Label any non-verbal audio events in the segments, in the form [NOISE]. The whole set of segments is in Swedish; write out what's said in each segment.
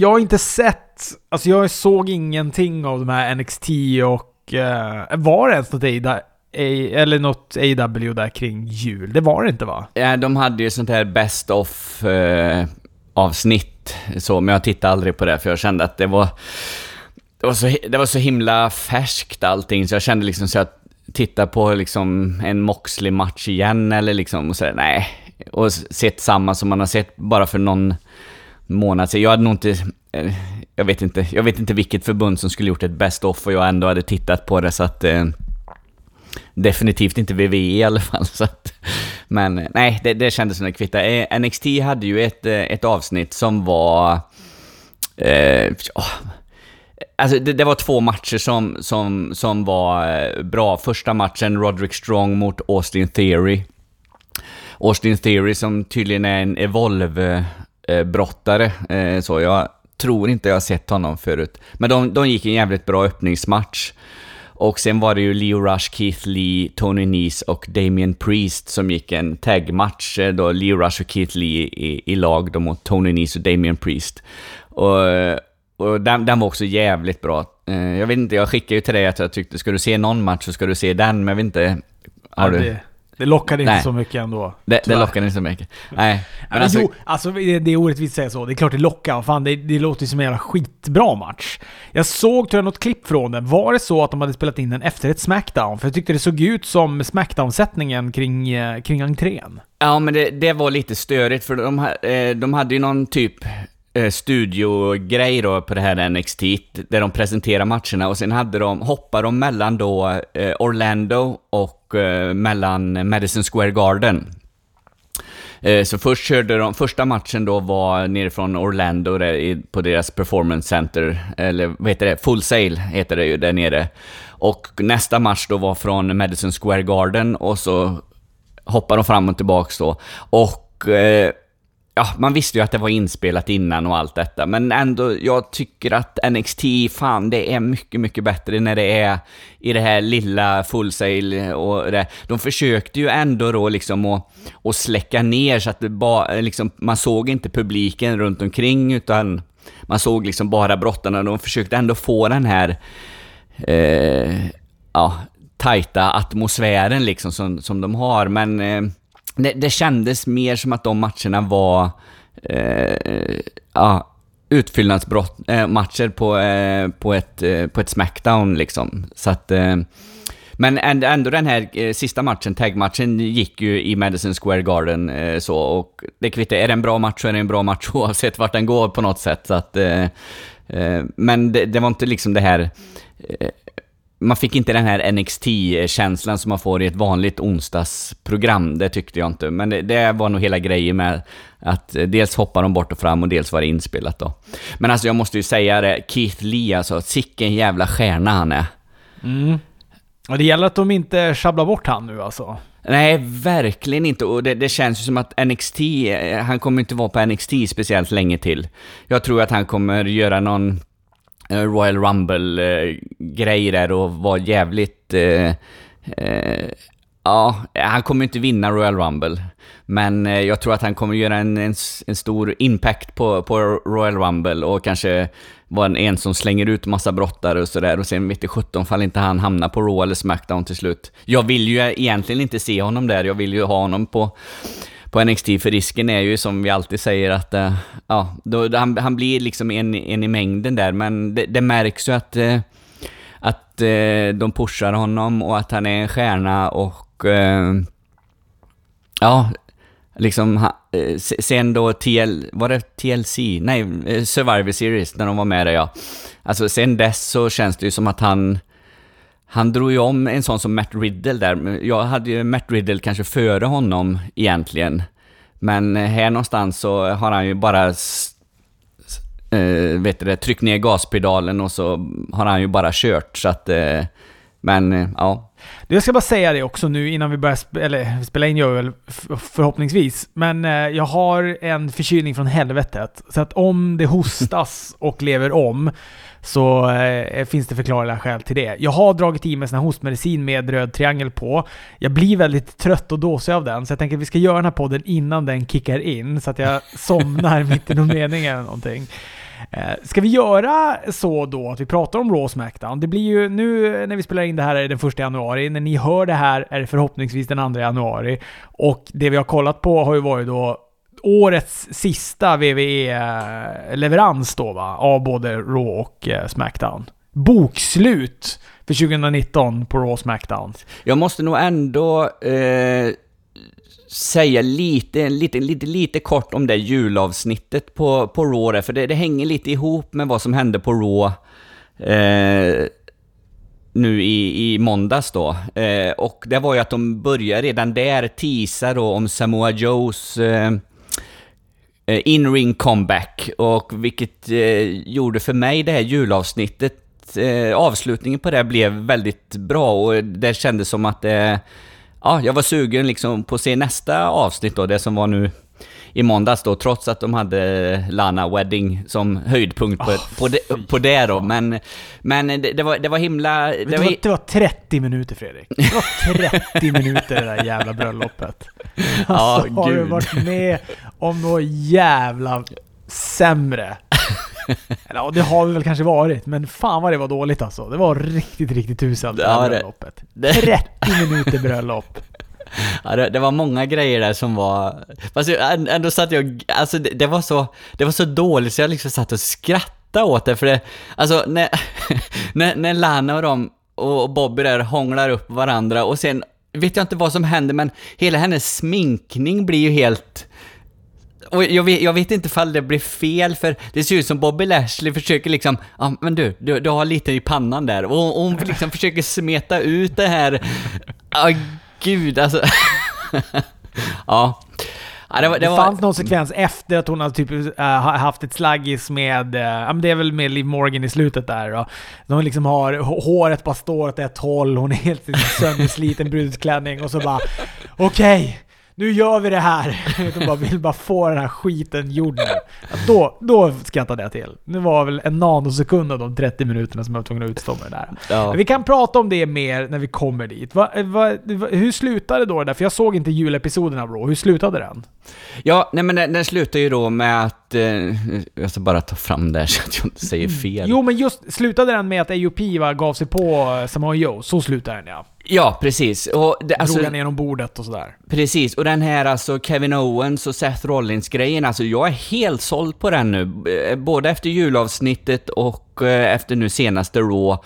jag har inte sett, alltså jag såg ingenting av de här NXT och uh, var det ens något AW, eller något AW där kring jul? Det var det inte va? Ja, de hade ju sånt här Best of uh, avsnitt så, men jag tittade aldrig på det för jag kände att det var det var, så, det var så himla färskt allting, så jag kände liksom så att titta på liksom en Moxley-match igen eller liksom och sådär, nej. Och sett samma som man har sett bara för någon månad sedan. Jag hade nog inte, eh, jag vet inte, jag vet inte vilket förbund som skulle gjort ett Best off och jag ändå hade tittat på det så att eh, Definitivt inte WWE i alla fall. Så att, men eh, nej, det, det kändes som det kvittade. Eh, NXT hade ju ett, ett avsnitt som var... Eh, Alltså det, det, var två matcher som, som, som var bra. Första matchen, Roderick Strong mot Austin Theory. Austin Theory som tydligen är en Evolve... Eh, så jag tror inte jag har sett honom förut. Men de, de gick en jävligt bra öppningsmatch. Och sen var det ju Leo Rush, Keith Lee, Tony Nese och Damien Priest som gick en tagmatch eh, då Leo Rush och Keith Lee i, i lag då mot Tony Nese och Damien Priest. Och och den, den var också jävligt bra. Eh, jag vet inte, jag skickade ju till dig att jag tyckte, ska du se någon match så ska du se den, men jag vet inte... Har ja, du... Det, lockade inte så mycket ändå. Det, det lockade inte så mycket. Nej. Men, alltså, jo, alltså det, det är orättvist att säga så. Det är klart det lockar. Fan, det, det låter ju som en jävla skitbra match. Jag såg tror jag något klipp från den. Var det så att de hade spelat in den efter ett Smackdown? För jag tyckte det såg ut som Smackdown-sättningen kring, eh, kring entrén. Ja, men det, det var lite störigt för de, eh, de hade ju någon typ eh, studiogrej då på det här NXT, där de presenterar matcherna och sen hade de, hoppade de mellan då Orlando och eh, mellan Madison Square Garden. Eh, så först körde de, första matchen då var nerifrån Orlando där, på deras performance center, eller vad heter det? Full Sail heter det ju där nere. Och nästa match då var från Madison Square Garden och så hoppade de fram och tillbaks då. Och eh, ja, man visste ju att det var inspelat innan och allt detta, men ändå, jag tycker att NXT, fan, det är mycket, mycket bättre när det är i det här lilla full sail och det. De försökte ju ändå då liksom att, att släcka ner så att det ba, liksom, man såg inte publiken runt omkring utan man såg liksom bara brottarna. De försökte ändå få den här, eh, ja, tajta atmosfären liksom som, som de har, men eh, det, det kändes mer som att de matcherna var eh, ja, utfyllnadsmatcher eh, på, eh, på, ett, eh, på ett Smackdown liksom. Så att... Eh, men ändå den här eh, sista matchen, tagmatchen, gick ju i Madison Square Garden eh, så och det kvittar, är det en bra match så är det en bra match [LAUGHS] oavsett vart den går på något sätt. Så att, eh, eh, men det, det var inte liksom det här man fick inte den här NXT-känslan som man får i ett vanligt onsdagsprogram, det tyckte jag inte. Men det, det, var nog hela grejen med att dels hoppar de bort och fram och dels var det inspelat då. Men alltså jag måste ju säga det, Keith Lee alltså, sicken jävla stjärna han är. Mm. Och det gäller att de inte sjabblar bort han nu alltså. Nej, verkligen inte. Och det, det, känns ju som att NXT, han kommer inte vara på NXT speciellt länge till. Jag tror att han kommer göra någon Eh, Eh, Royal Rumble-grej där och var jävligt... Eh, eh, ja, han kommer inte vinna Royal Rumble. Men eh, jag tror att han kommer göra en, en, en, stor impact på, på Royal Rumble och kanske vara en, en som slänger ut massa brottare och sådär. Och sen vet jag sjutton fall inte han hamnar på Raw eller Smackdown till slut. Jag vill ju egentligen inte se honom där, jag vill ju ha honom på på NXT, för risken är ju som vi alltid säger att, uh, ja, då, han, han blir liksom en, en i mängden där, men det, det märks ju att, uh, att uh, de pushar honom och att han är en stjärna och, ja, liksom, sen då TL, var det TLC? Nej, Survivor Series, när de var med där ja. Alltså sen dess så känns det ju som att han, han drog ju om en sån som Matt Riddle där. Jag hade ju Matt Riddle kanske före honom egentligen. Men eh, här någonstans så har han ju bara äh, vet du tryckt ner gaspedalen och så har han ju bara kört. Så att, äh, men ja. Jag ska bara säga det också nu innan vi börjar sp eller, spela in, gör väl förhoppningsvis. Men eh, jag har en förkylning från helvetet. Så att om det hostas och lever om så eh, finns det förklarliga skäl till det. Jag har dragit i mig sån här hostmedicin med röd triangel på. Jag blir väldigt trött och dåsig av den, så jag tänker att vi ska göra den här podden innan den kickar in, så att jag [LAUGHS] somnar mitt i någon mening eller någonting. Eh, ska vi göra så då att vi pratar om Raw Smackdown? Det blir ju nu när vi spelar in det här är det den första januari. När ni hör det här är det förhoppningsvis den 2 januari. Och det vi har kollat på har ju varit då årets sista WWE-leverans då va? Av både Raw och eh, Smackdown. Bokslut för 2019 på Raw och Smackdown. Jag måste nog ändå eh, säga lite, lite, lite, lite kort om det julavsnittet på, på Raw där, för det, det hänger lite ihop med vad som hände på Raw eh, nu i, i måndags då. Eh, och det var ju att de började redan där teasa då om Samoa Joes eh in-ring comeback, och vilket eh, gjorde för mig det här julavsnittet, eh, avslutningen på det blev väldigt bra och det kändes som att ja, jag var sugen liksom på att se nästa avsnitt då, det som var nu i måndags då, trots att de hade Lana Wedding som höjdpunkt på, oh, på, det, på det då. Men, men det, det, var, det var himla... Det, det, var, det var 30 minuter Fredrik. Det var 30 minuter det där jävla bröllopet. [LAUGHS] Alltså, ja, har du varit med om något jävla sämre [LAUGHS] Eller ja, det har vi väl kanske varit, men fan vad det var dåligt alltså. Det var riktigt, riktigt uselt det här bröllopet. Det... 30 minuter bröllop. [LAUGHS] Ja, det, det, var många grejer där som var... Fast jag, ändå satt jag... Alltså det, det, var så, det var så dåligt så jag liksom satt och skrattade åt det, för det... Alltså när, [LAUGHS] när, när Lana och de och Bobby där hånglar upp varandra och sen vet jag inte vad som händer men hela hennes sminkning blir ju helt och jag vet, jag vet inte ifall det blir fel, för det ser ut som Bobby Lashley försöker liksom, ja ah, men du, du, du har lite i pannan där, och, och hon liksom [LAUGHS] försöker smeta ut det här, ja ah, gud alltså. [LAUGHS] ja. Ja, det, var, det, det fanns någon sekvens efter att hon hade typ, äh, haft ett slaggis med, äh, ja men det är väl med Liv Morgan i slutet där då. De liksom har, håret bara står åt ett håll, hon är helt [LAUGHS] söndersliten brudklänning och så bara okej. Okay nu gör vi det här. [LAUGHS] De bara vill bara få den här skiten gjord nu. Då, då skrattade jag till. Det var väl en nanosekund av de 30 minuterna som jag var tvungen att utstå med det där. Ja. Vi kan prata om det mer när vi kommer dit. Va, va, va, hur slutade då det där? För jag såg inte julepisoden av Raw. Hur slutade den? Ja, nej men den, den slutar ju då med att... Eh, jag ska bara ta fram det så att jag inte säger fel. Jo, men just slutade den med att AUP va, gav sig på Samoa Joe? Så slutade den ja. Ja, precis. Och det, alltså, Drog han genom bordet och sådär. Precis, och den här alltså Kevin Owens och Seth Rollins-grejen, alltså jag är helt såld på den nu. Eh, både efter julavsnittet och eh, efter nu senaste Raw.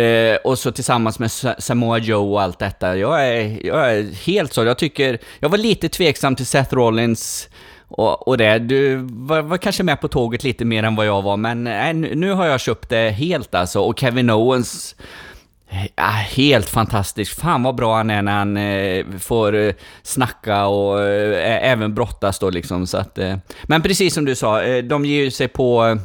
Eh, och så tillsammans med Samoa Joe och allt detta. Jag är, jag är helt såld. Jag tycker... Jag var lite tveksam till Seth Rollins och, och det. Du var, var, kanske med på tåget lite mer än vad jag var, men äh, nu har jag köpt det helt alltså. Och Kevin Owens Ja, äh, helt fantastisk. Fan vad bra han är när han eh, får eh, snacka och eh, även brottas då liksom. Så att, eh, men precis som du sa, eh, de ger sig på...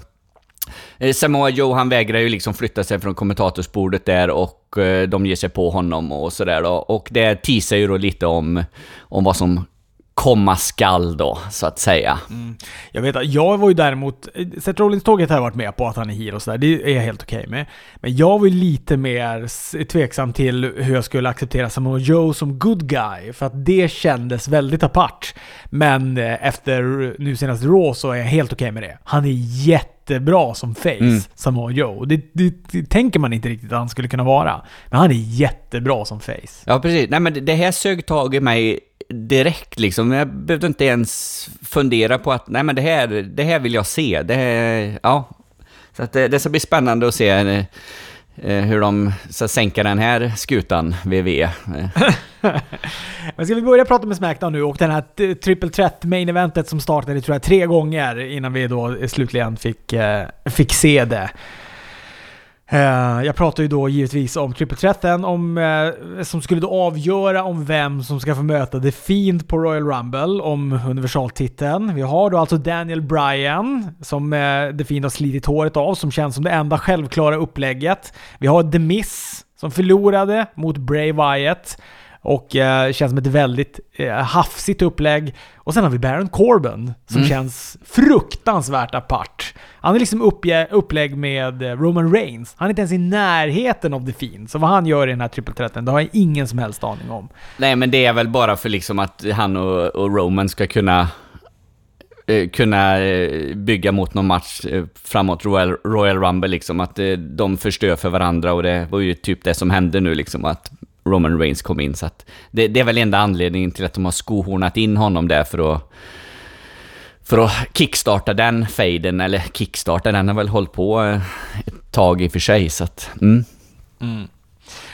Eh, Samoa Joe, han vägrar ju liksom flytta sig från kommentatorsbordet där och eh, de ger sig på honom och sådär då. Och det teasar ju då lite om, om vad som komma skall då, så att säga. Mm. Jag vet att jag var ju däremot... Seth Rollins-tåget har jag varit med på att han är heel och sådär. Det är jag helt okej okay med. Men jag var ju lite mer tveksam till hur jag skulle acceptera Samoa Joe som good guy. För att det kändes väldigt apart. Men eh, efter nu senast Raw så är jag helt okej okay med det. Han är jättebra som face, mm. Samoa Joe. Det, det, det, tänker man inte riktigt att han skulle kunna vara. Men han är jättebra som face. Ja, precis. Nej, men det här sög tag i mig direkt liksom. Jag behövde inte ens fundera på att nej men det här, det här vill jag se. Det här, ja. Så att det, det ska bli spännande att se eh, hur de ska sänka den här skutan, VV. [LAUGHS] Men ska vi börja prata med Smackdown nu och den här triple threat main eventet som startade tror jag tre gånger innan vi då slutligen fick, eh, fick se det. Eh, jag pratar ju då givetvis om trippelträffen om, eh, som skulle då avgöra om vem som ska få möta The Fiend på Royal Rumble, om universaltiteln. Vi har då alltså Daniel Bryan, som eh, The Fiend har slitit håret av, som känns som det enda självklara upplägget. Vi har The Miss, som förlorade mot Bray Wyatt. Och eh, känns som ett väldigt eh, hafsigt upplägg. Och sen har vi Baron Corbin som mm. känns fruktansvärt apart. Han är liksom uppge, upplägg med eh, Roman Reigns. Han är inte ens i närheten av The Fiend. Så vad han gör i den här trippelträtten, det har jag ingen som helst aning om. Nej, men det är väl bara för liksom att han och, och Roman ska kunna eh, kunna eh, bygga mot någon match framåt Royal, Royal Rumble liksom, att de förstör för varandra och det var ju typ det som hände nu liksom, att Roman Reigns kom in. Så att det, det är väl enda anledningen till att de har skohornat in honom där för att för att kickstarta den faden, eller kickstarta, den har väl hållit på eh, ett tag i och för sig, så att... Mm. Mm.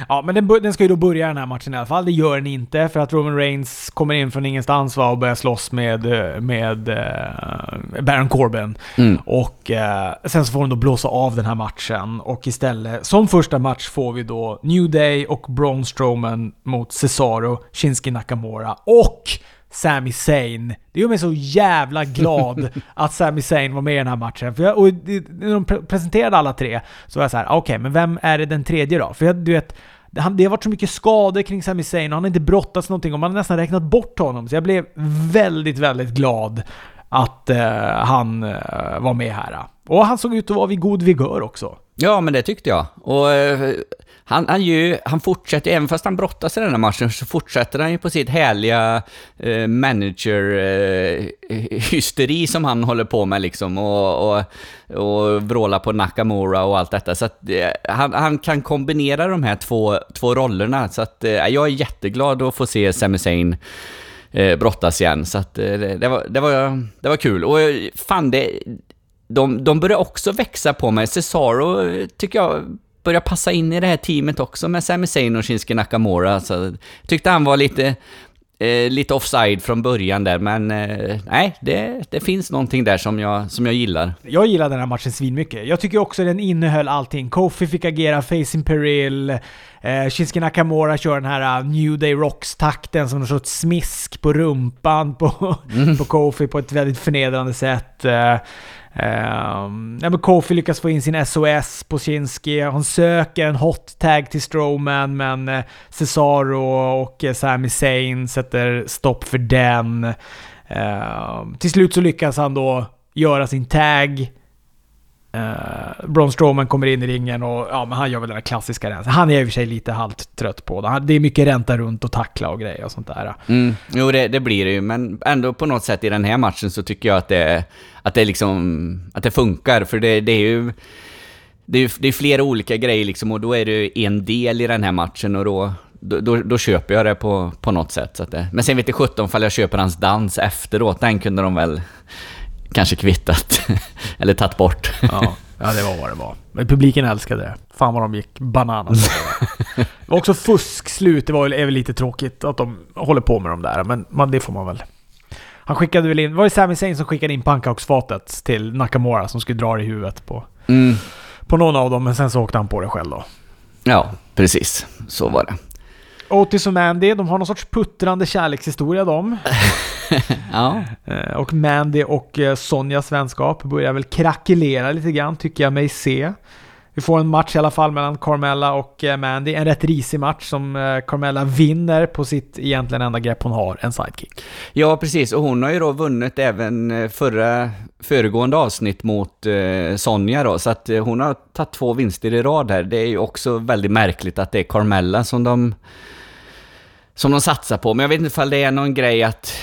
Ja, men den, den, ska ju då börja den här matchen i alla fall. Det gör den inte, för att Roman Reigns kommer in från ingenstans va, och börjar slåss med, med uh, Baron Corbin. Mm. Och uh, sen så får de då blåsa av den här matchen. Och istället, som första match får vi då New Day och Braun Strowman mot Cesaro, Shinsuke Nakamura och Sami Zayn. Det gör mig så jävla glad [LAUGHS] att Sami Zayn var med i den här matchen. För jag, och när de presenterade alla tre så var jag så här: okej, okay, men vem är det den tredje då? För jag, du vet, det har varit så mycket skador kring Sami Zayn och han har inte brottats någonting och man har nästan räknat bort honom. Så jag blev väldigt, väldigt glad att eh, han eh, var med här. Och han såg ut att vara vid god vigör också. Ja, men det tyckte jag. Och eh, han, han, ju, han fortsätter, även fast han brottas i den här matchen, så fortsätter han ju på sitt härliga eh, manager-hysteri eh, som han håller på med liksom. Och, och, och vråla på Nakamura och allt detta. Så att eh, han, han, kan kombinera de här två, två rollerna. Så att eh, jag är jätteglad att få se Sami Zayn eh, brottas igen. Så att eh, det, var, det, var, det var kul. Och eh, fan, det, de, de börjar också växa på mig. Cesaro eh, tycker jag börjar passa in i det här teamet också med Sami Zayn och Shinsuke Nakamura. Så jag tyckte han var lite, eh, lite offside från början där, men eh, nej, det, det finns någonting där som jag, som jag gillar. Jag gillar den här matchen svinmycket. Jag tycker också den innehöll allting. Kofi fick agera facing Peril, eh, Shinsuke Nakamura kör den här uh, New Day Rocks-takten som en sorts smisk på rumpan på, [LAUGHS] mm. på Kofi på ett väldigt förnedrande sätt. Uh, Um, ja, men Kofi lyckas få in sin SOS på Shinski. Han söker en hot tag till Strowman, men eh, Cesaro och eh, Sami Zayn sätter stopp för den. Uh, till slut så lyckas han då göra sin tag. Uh, Braun Strowman kommer in i ringen och ja, men han gör väl den där klassiska rensen. Han är i och för sig lite halvt trött på det. Det är mycket ränta runt och tackla och grejer och sånt där. Mm. Jo, det, det, blir det ju, men ändå på något sätt i den här matchen så tycker jag att det, att det, liksom, att det funkar, för det, det är ju... Det är, det är flera olika grejer liksom och då är det en del i den här matchen och då, då, då, då, köper jag det på, på något sätt. Så att det, men sen vet jag 17 fall jag köper hans dans efteråt, den kunde de väl kanske kvittat. [LAUGHS] Eller tagit bort. ja, ja, det var vad det var. Men publiken älskade det. Fan vad de gick bananas. [LAUGHS] det var också fuskslut. Det var, är väl lite tråkigt att de håller på med de där, men man, det får man väl. Han skickade väl in... Var det Sami Zayn som skickade in pannkaksfatet till Nakamura som skulle dra det i huvudet på... Mm. På någon av dem, men sen så åkte han på det själv då. Ja, precis. Så var det. Otis och Mandy, de har någon sorts puttrande kärlekshistoria de. [LAUGHS] ja. Eh, och Mandy och eh, Sonjas vänskap börjar väl krackelera lite grann, tycker jag mig se. Vi får en match i alla fall mellan Carmella och eh, Mandy. En rätt risig match som Carmella vinner på sitt egentligen enda grepp hon har, en sidekick. Ja, precis. Och hon har ju då vunnit även förra, föregående avsnitt mot eh, Sonja då. Så att hon har tagit två vinster i rad här. Det är ju också väldigt märkligt att det är Carmella som de som de satsar på. Men jag vet inte ifall det är någon grej att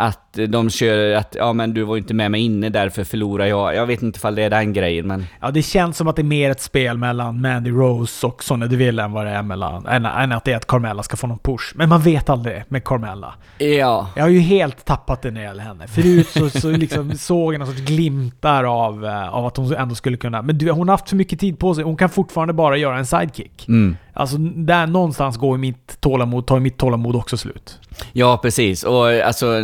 att de kör att ja men du var ju inte med mig inne därför förlorar jag. Jag vet inte ifall det är den grejen men... Ja det känns som att det är mer ett spel mellan Mandy Rose och Sonja Deville än vad det är mellan... Än, än att det är att Carmella ska få någon push. Men man vet aldrig med Carmella. Ja. Jag har ju helt tappat det när det gäller henne. Förut så, så liksom [LAUGHS] såg jag någon sorts glimtar av, eh, av att hon ändå skulle kunna... Men du, hon har haft för mycket tid på sig. Hon kan fortfarande bara göra en sidekick. Mm. Alltså där någonstans går mitt tålamod, tar mitt tålamod också slut. Ja, precis. Och alltså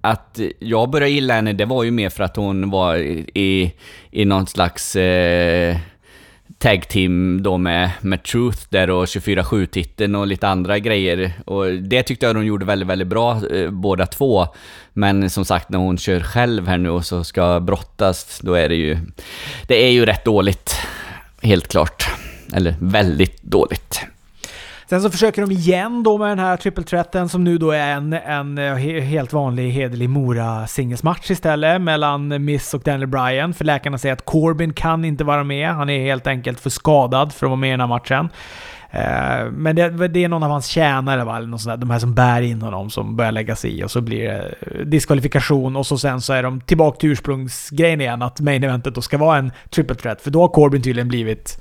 att jag började gilla henne, det var ju mer för att hon var i, i någon slags eh, tag team då med, med Truth där och 24-7-titeln och lite andra grejer. Och det tyckte jag de gjorde väldigt, väldigt bra eh, båda två. Men som sagt, när hon kör själv här nu och så ska brottas, då är det ju... Det är ju rätt dåligt. Helt klart. Eller väldigt dåligt. Sen så försöker de igen då med den här triple threaten som nu då är en, en eh, helt vanlig hederlig Mora singelsmatch istället mellan Miss och Daniel Bryan. För läkarna säger att Corbin kan inte vara med. Han är helt enkelt för skadad för att vara med i den här matchen. Eh, men det, det, är någon av hans tjänare, va? Eller någon sån där, de här som bär in honom, som börjar lägga sig i. Och så blir det eh, diskvalifikation och så sen så är de tillbaka till ursprungsgrejen igen, att main eventet då ska vara en triple threat. För då har Corbin tydligen blivit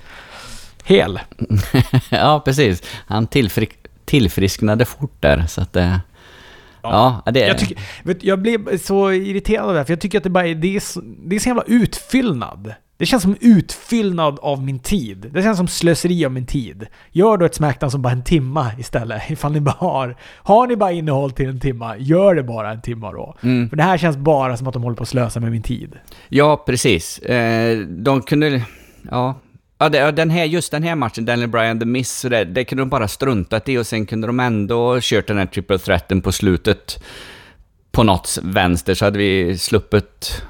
hel. [LAUGHS] ja, precis. Han tillfri tillfrisknade fort där, så att det... Eh, ja, ja det... Jag, tycker, vet, jag blev så irriterad av det för jag tycker att det, bara är, det, är, det är så jävla utfyllnad. Det känns som utfyllnad av min tid. Det känns som slöseri av min tid. Gör då ett Smackdown som bara en timma istället. [LAUGHS] Ifall ni bara har... Har ni bara innehåll till en timma, gör det bara en timma då. Mm. För det här känns bara som att de håller på att slösa med min tid. Ja, precis. Eh, de kunde... Ja, Ja, det, den här, just den här matchen, Daniel Bryan, The Miss, det, det kunde de bara struntat i och sen kunde de ändå kört den här triple threaten på slutet på något vänster så hade vi sluppit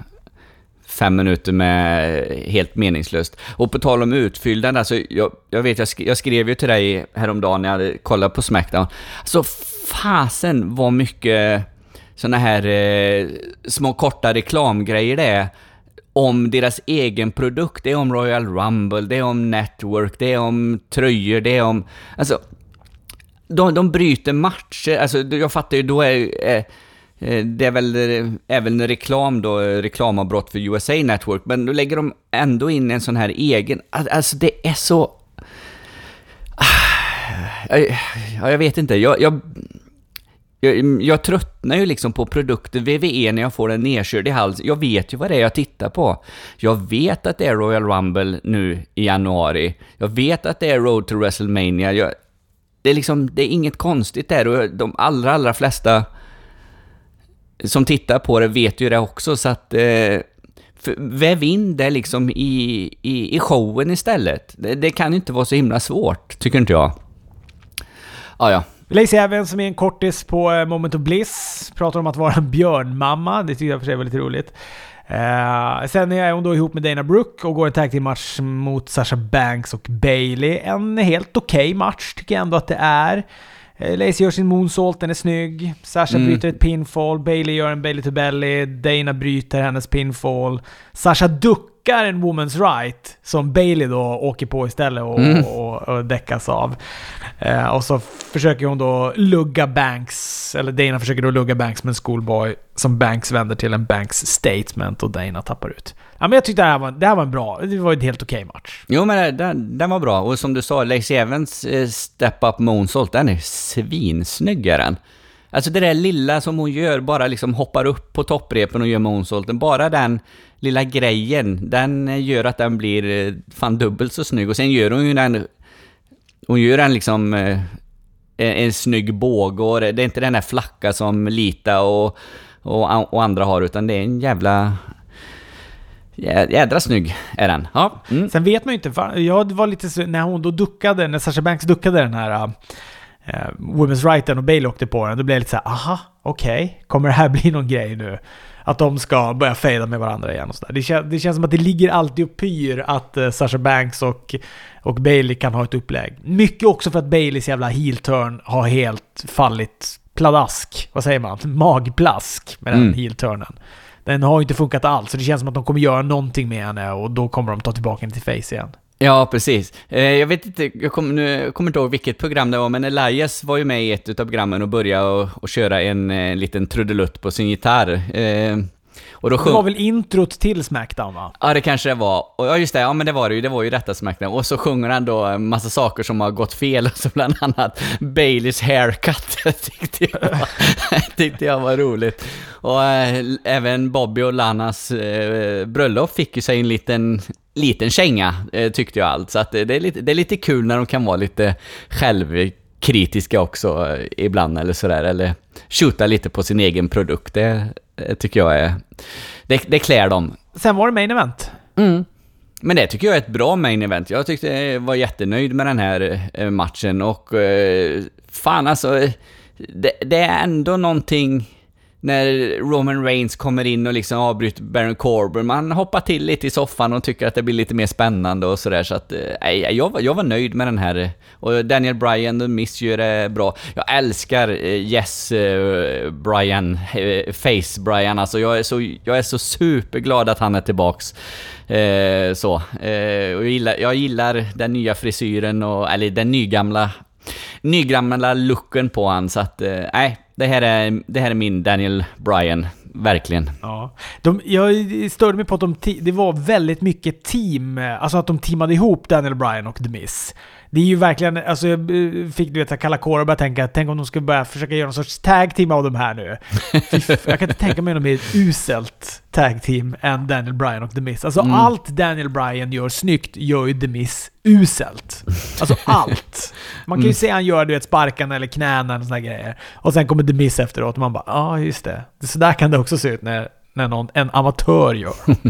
fem minuter med helt meningslöst. Och på tal om utfyllnad, alltså jag, jag vet, jag, sk jag skrev ju till dig häromdagen när jag hade kollat på Smackdown. Alltså fasen vad mycket såna här eh, små korta reklamgrejer det är om deras egen produkt. Det är om Royal Rumble, det är om Network, det är om tröjor, det är om... Alltså, de, de bryter matcher. Alltså, jag fattar ju, då är... Eh, eh, det är väl eh, även reklam då, eh, reklamavbrott för USA Network, men då lägger de ändå in en sån här egen... Alltså det är så... Ah, ja, jag vet inte. Jag, jag, jag, mm, jag tröttnar ju liksom på produkter VVE när jag får den nedkörd i halsen. Jag vet ju vad det är jag tittar på. Jag vet att det är Royal Rumble nu i januari. Jag vet att det är Road to WrestleMania. Jag, det är liksom, det är inget konstigt där och de allra, allra flesta som tittar på det vet ju det också så att eh, väv in det liksom i, i, i showen istället. Det, det kan inte vara så himla svårt, tycker inte jag. Ah, ja, Lacey Evans som är en kortis på eh, Moment of Bliss pratar om att vara en björnmamma. Det tycker jag för sig var lite roligt. Uh, sen är hon då ihop med Dana Brooke och går en tag till match mot Sasha Banks och Bailey. En helt okej okay match tycker jag ändå att det är. Uh, Lacey gör sin moonsault, den är snygg. Sasha mm. bryter ett pinfall, Bailey gör en Bailey to belly, Dana bryter hennes pinfall. Sasha duckar en woman's right, som Bailey då åker på istället och, mm. och, och däckas av. Eh, och så försöker hon då lugga Banks, eller Dana försöker då lugga Banks med en schoolboy som Banks vänder till en Banks statement och Dana tappar ut. Ja, men jag tyckte det här var, det här var en bra, det var en helt okej okay match. Jo men den, den var bra, och som du sa, Lacey Evans eh, Step Up Moonsault, den är svinsnygg är den. Alltså det där lilla som hon gör, bara liksom hoppar upp på topprepen och gör moonsaulten, bara den lilla grejen, den gör att den blir eh, fan dubbelt så snygg. Och sen gör hon ju den hon gör en liksom... Eh, en, en snygg båge och det är inte den där flacka som Lita och, och, och andra har, utan det är en jävla... Jädra snygg är den. Ja. Mm. Sen vet man ju inte, jag var lite när hon då duckade, när Sasha Banks duckade den här uh, Women's Righten och Bale åkte på den, då blev jag lite såhär, aha, okej, okay. kommer det här [LAUGHS] bli någon grej nu? Att de ska börja fejda med varandra igen och sådär. Det, kän, det känns som att det ligger alltid och pyr att uh, Sasha Banks och och Bailey kan ha ett upplägg. Mycket också för att Baileys jävla heel-turn har helt fallit pladask. Vad säger man? Magplask med den mm. heel-turnen. Den har ju inte funkat alls, så det känns som att de kommer göra någonting med henne och då kommer de ta tillbaka henne till face igen. Ja, precis. Eh, jag vet inte, jag kommer, nu, jag kommer inte ihåg vilket program det var, men Elias var ju med i ett av programmen och började och, och köra en, en eh, liten trudelutt på sin gitarr. Eh, och då sjung... Det var väl introt till Smackdown va? Ja, det kanske det var. Och ja, just det, ja men det var det ju. Det var ju detta Smackdown. Och så sjunger han då en massa saker som har gått fel, [LAUGHS] så bland annat Baileys haircut [LAUGHS] tyckte jag var, [LAUGHS] tyckte jag var roligt. Och äh, även Bobby och Lanas äh, bröllop fick ju sig en liten liten känga, äh, tyckte jag allt. Så att det, är lite, det är lite kul när de kan vara lite självkritiska också ibland eller sådär. Eller skjuta lite på sin egen produkt. Det, det tycker jag är... Det, det klär dem. Sen var det main event. Mm. Men det tycker jag är ett bra main event. Jag tyckte jag var jättenöjd med den här eh, matchen och... Eh, fan alltså... Det, det är ändå någonting när Roman Reigns kommer in och liksom avbryter Baron Corbin. Man hoppar till lite i soffan och tycker att det blir lite mer spännande och sådär. Så att, eh, nej, eh, jag, var, jag var nöjd med den här. Och Daniel Bryan, The Miss gör det bra. Jag älskar eh, Yes uh, Bryan, eh, Face Bryan. Alltså jag är, så, jag är så superglad att han är tillbaks. Uh, så. jag, gillar, jag gillar den nya frisyren och, eller den nygamla nygamla looken på han, så att nej, det här är, det här är min Daniel Bryan, verkligen. Ja. De, jag störde mig på att de, det var väldigt mycket team, alltså att de teamade ihop Daniel Bryan och The Miz. Det är ju verkligen, alltså jag eh, fick du vet kalla kårar och började tänka, tänk om de skulle börja försöka göra någon sorts tag team av de här nu. [LAUGHS] jag kan inte tänka mig något mer uselt tag team än Daniel Bryan och The Miz. Alltså mm. allt Daniel Bryan gör snyggt gör ju The Miz uselt. Alltså allt. Man kan ju mm. se han gör du vet sparkarna eller knäna och sådana grejer. Och sen kommer The Miz efteråt och man bara, ja ah, just det. Så där kan det också se ut när, när någon, en amatör gör. [LAUGHS] ja,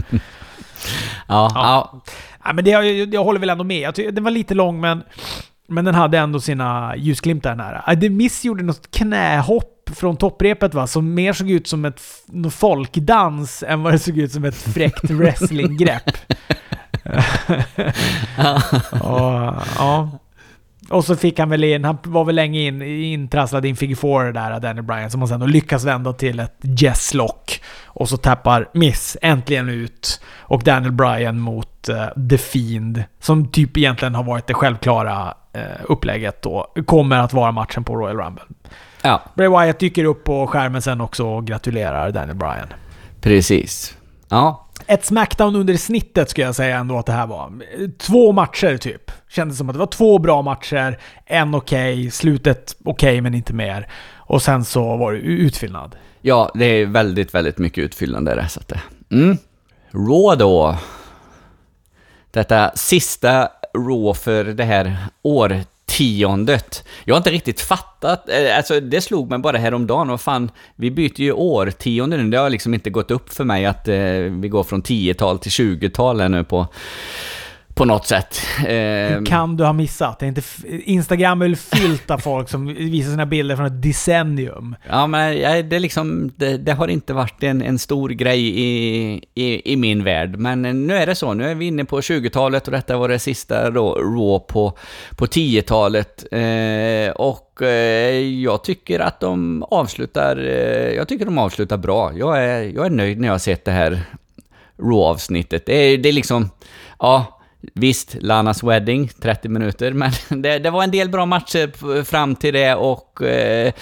ja. ja. Ja, men det, jag, jag håller väl ändå med. Jag tycker, den var lite lång, men, men den hade ändå sina ljusglimtar här. The Miss gjorde något knähopp från topprepet va, som mer såg ut som ett folkdans än vad det såg ut som ett fräckt wrestlinggrepp. [LAUGHS] [LAUGHS] och, ja. Och så fick han väl in, han var väl länge in, intrasslad i en figure four där, Danny Bryan, som han sen då lyckas vända till ett Jess Lock. Och så tappar Miss äntligen ut. Och Daniel Bryan mot uh, The Fiend, som typ egentligen har varit det självklara uh, upplägget då, kommer att vara matchen på Royal Rumble. Ja. Bray Wyatt dyker upp på skärmen sen också och gratulerar Daniel Bryan. Precis. Ja, ett Smackdown under snittet skulle jag säga ändå att det här var. Två matcher typ. Kändes som att det var två bra matcher, en okej, okay, slutet okej okay, men inte mer. Och sen så var det utfyllnad. Ja, det är väldigt, väldigt mycket utfyllnad det. Så att det. Mm. Raw då. Detta sista Raw för det här året årtiondet. Jag har inte riktigt fattat, eh, alltså det slog mig bara häromdagen, och fan, vi byter ju årtionde nu, det har liksom inte gått upp för mig att eh, vi går från 10-tal till 20-tal nu på på något sätt. Hur ehm. kan du ha missat? Det är inte Instagram är fyllt av [LAUGHS] folk som visar sina bilder från ett decennium. Ja, men det, liksom, det, det har inte varit en, en stor grej i, i, i, min värld. Men nu är det så. Nu är vi inne på 20-talet och detta var det sista Raw på, på 10-talet. Eh, och eh, jag tycker att de avslutar, eh, jag tycker de avslutar bra. Jag är, jag är nöjd när jag har sett det här Raw-avsnittet. Det det är liksom, ja, Visst, Lanas Wedding, 30 minuter, men [LAUGHS] det, det var en del bra matcher fram till det och... Eh,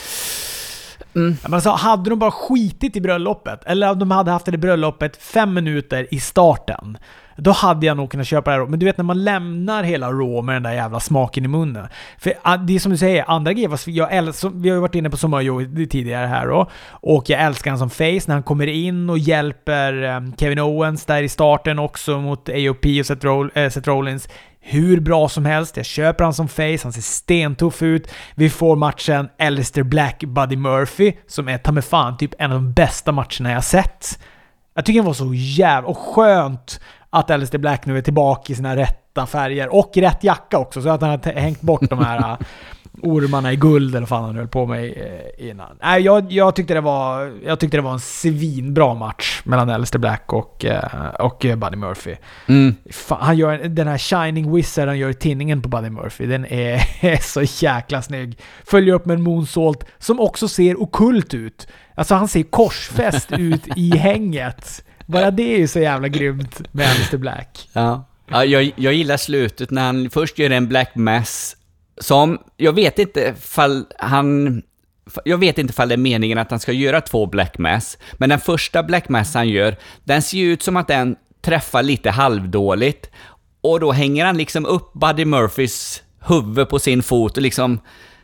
mm. Men alltså, hade de bara skitit i bröllopet, eller om de hade haft det bröllopet fem minuter i starten, då hade jag nog kunnat köpa det här. Men du vet när man lämnar hela Raw med den där jävla smaken i munnen. För ah, det är som du säger, andra grejer, jag älskar, vi har ju varit inne på Samoa tidigare här då. Och jag älskar han som face när han kommer in och hjälper ehm, Kevin Owens där i starten också mot AOP och Seth, Roll, äh, Seth Rollins hur bra som helst. Jag köper han som face, han ser stentuff ut. Vi får matchen Alistair Black Buddy Murphy, som är ta mig fan typ en av de bästa matcherna jag sett. Jag tycker den var så jävla... Och skönt att Alistair Black nu är tillbaka i sina rätta färger. Och rätt jacka också, så att han har hängt bort de här [LAUGHS] äh, ormarna i guld eller vad fan han höll på med äh, innan. Nej, jag, jag, tyckte det var, jag tyckte det var en svinbra match mellan Alistair Black och, äh, och Buddy Murphy. Mm. Fan, han gör, den här Shining Wizard han gör i tinningen på Buddy Murphy, den [LAUGHS] är så jäkla snygg. Följer upp med en moonsault som också ser okult ut. Alltså han ser korsfäst ut i [LAUGHS] hänget. Bara det är ju så jävla grymt med Mr. Black. Ja. ja jag, jag gillar slutet när han först gör en Black Mass som, jag vet inte fall han... Jag vet inte fall det är meningen att han ska göra två Black Mass, men den första Black Mass han gör, den ser ju ut som att den träffar lite halvdåligt. Och då hänger han liksom upp Buddy Murphys huvud på sin fot och liksom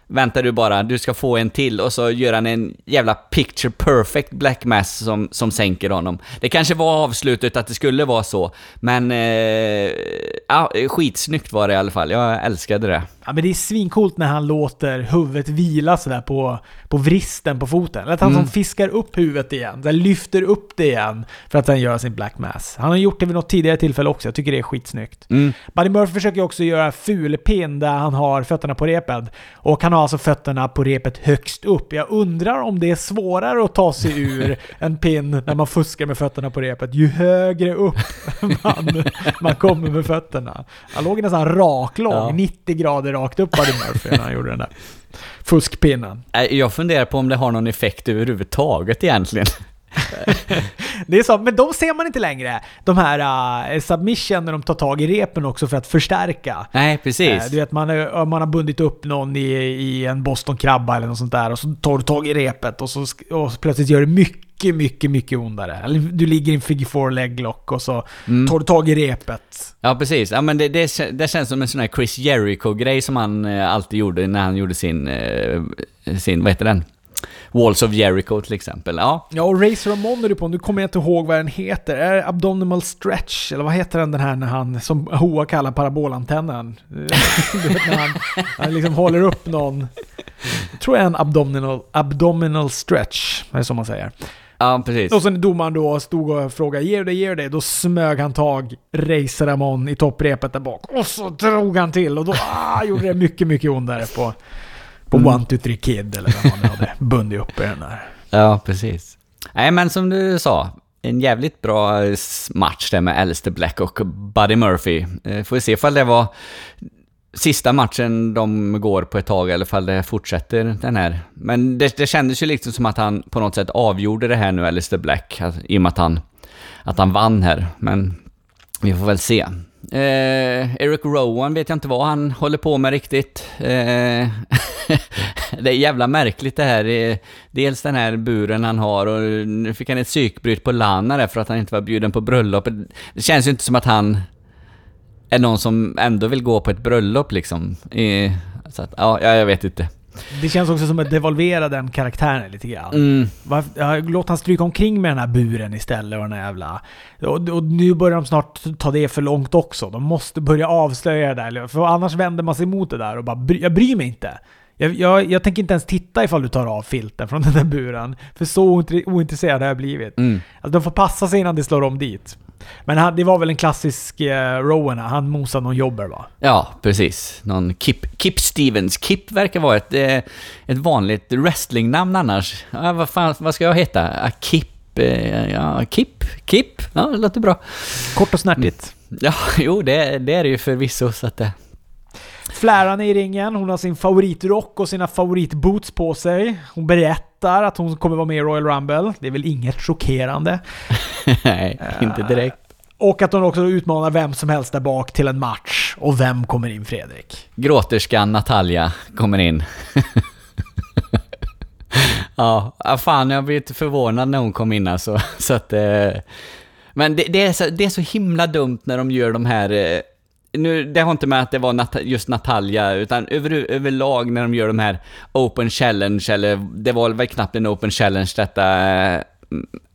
väntar du bara, du ska få en till och så gör han en jävla picture perfect black mass som, som sänker honom. Det kanske var avslutet att det skulle vara så, men eh, ja, skitsnyggt var det i alla fall. Jag älskade det. Ja, men det är svincoolt när han låter huvudet vila sådär på, på vristen på foten. Eller att han Mm. som fiskar upp huvudet igen. Här, lyfter upp det igen för att han gör sin Black Mass. Han har gjort det vid något tidigare tillfälle också. Jag tycker det är skitsnyggt. Mm. Buddy Murphy försöker också göra fulpin där han har fötterna på repet. Och han har alltså fötterna på repet högst upp. Jag undrar om det är svårare att ta sig ur [LAUGHS] en pin när man fuskar med fötterna på repet. Ju högre upp [LAUGHS] man, man kommer med fötterna. Han låg nästan raklång, Ja. 90 grader rakt upp Buddy Murphy när han gjorde den där fuskpinnen. Jag funderar på om det har någon effekt överhuvudtaget egentligen. [LAUGHS] Det är så, men de ser man inte längre. De här uh, submission när de tar tag i repen också för att förstärka. Nej, precis. Du vet, man, är- man har bundit upp någon i, i en Boston-krabba eller något sånt där och så tar du tag i repet och så, och plötsligt gör det mycket, mycket, mycket ondare. Eller du ligger i en figure four leglock och så Mm. tar du tag i repet. Ja, precis. Ja, men det, det, det känns som en sån här Chris Jericho-grej som han eh, alltid gjorde när han gjorde sin, eh, sin, vad heter den? Walls of Jericho till exempel. Ja, Ja, och Razor Ramon är du på, nu kommer jag inte ihåg vad den heter. Är det Abdominal Stretch? Eller vad heter den, den här när han, som Hoa kallar parabolantennen? [LAUGHS] du vet när han, han liksom håller upp någon, jag tror jag är en abdominal, abdominal stretch, det är så man säger. Ja precis. Och sen domaren då stod och frågade ger du det, ger du det? Då smög han tag Razor Ramon i topprepet där bak. Och så drog han till och då ah, gjorde det mycket, mycket ondare på, på Mm. One, Two, Three Kid eller vad man hade bundit upp i den där. Ja, precis. Nej, men som du sa, en jävligt bra match där med Alistair Black och Buddy Murphy. Eh, Får vi se ifall det var sista matchen de går på ett tag eller ifall det fortsätter den här. Men det, det kändes ju liksom som att han på något sätt avgjorde det här nu, Alistair Black, att- i och med att han, att han vann här. Men vi får väl se. Eh, Eric Rowan vet jag inte vad han håller på med riktigt. Eh, [LAUGHS] det är jävla märkligt det här. Eh, dels den här buren han har och nu fick han ett psykbryt på Lana där för att han inte var bjuden på bröllopet. Det känns ju inte som att han är någon som ändå vill gå på ett bröllop liksom. Eh, så att, ja, jag vet inte. Det känns också som att devalvera den karaktären lite grann. Mm, Varför- Låt han stryka omkring med den här buren istället och den här jävla... Och, och nu börjar de snart ta det för långt också. De måste börja avslöja det där. För annars vänder man sig emot det där och bara jag bryr mig inte. Jag, jag, jag tänker inte ens titta ifall du tar av filten från den där buren. För så ointre- ointresserad har jag blivit. mm. Alltså, de får passa sig innan de slår om dit. Men han, det var väl en klassisk eh, Rowan, han mosade någon jobber va? Ja, precis. Någon Kip, Kip Stevens. Kip verkar vara ett, eh, ett vanligt wrestlingnamn annars. Ja, vad, fan, vad ska jag heta? Ah, Kip... Eh, ja, Kip? Kip? Ja, det låter bra. Kort och snärtigt. Ja, [LAUGHS] jo, det, det är det ju förvisso så att det... Fläran är i ringen, hon har sin favoritrock och sina favoritboots på sig. Hon berättar att hon kommer vara med i Royal Rumble. Det är väl inget chockerande. [LAUGHS] Nej, inte direkt. Och att hon också utmanar vem som helst där bak till en match. Och vem kommer in Fredrik? Gråterskan Natalia kommer in. [LAUGHS] ja, ah, fan jag blev lite förvånad när hon kom in alltså. [LAUGHS] Så att, eh, men det, det, är så, det är så himla dumt när de gör de här... Nu, det har inte med att det var Nat just Natalia, utan över, överlag när de gör de här Open Challenge, eller det var väl knappt en Open Challenge detta eh,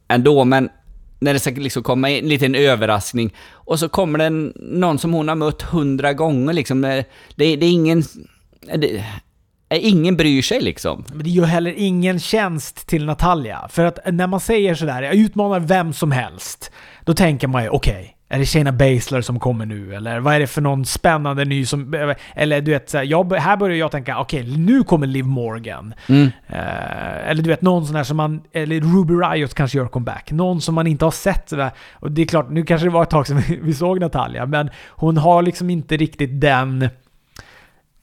ändå, men när det ska liksom komma en liten överraskning och så kommer det någon som hon har mött hundra gånger liksom. Det, det, är ingen... Det, eh, ingen bryr sig liksom. Men det gör heller ingen tjänst till Natalia. För att när man säger sådär, jag utmanar vem som helst. Då tänker man ju, okej är det Shayna Baszler som kommer nu? Eller vad är det för någon spännande ny som... Eller du vet, jag, här börjar jag tänka, okej, nu kommer Liv Morgan. Mm. Eh, eller du vet, någon sån här som man... Eller Ruby Riot kanske gör comeback. Någon som man inte har sett sådär. Och det är klart, nu kanske det var ett tag sedan vi, [LAUGHS] vi såg Natalia, men hon har liksom inte riktigt den...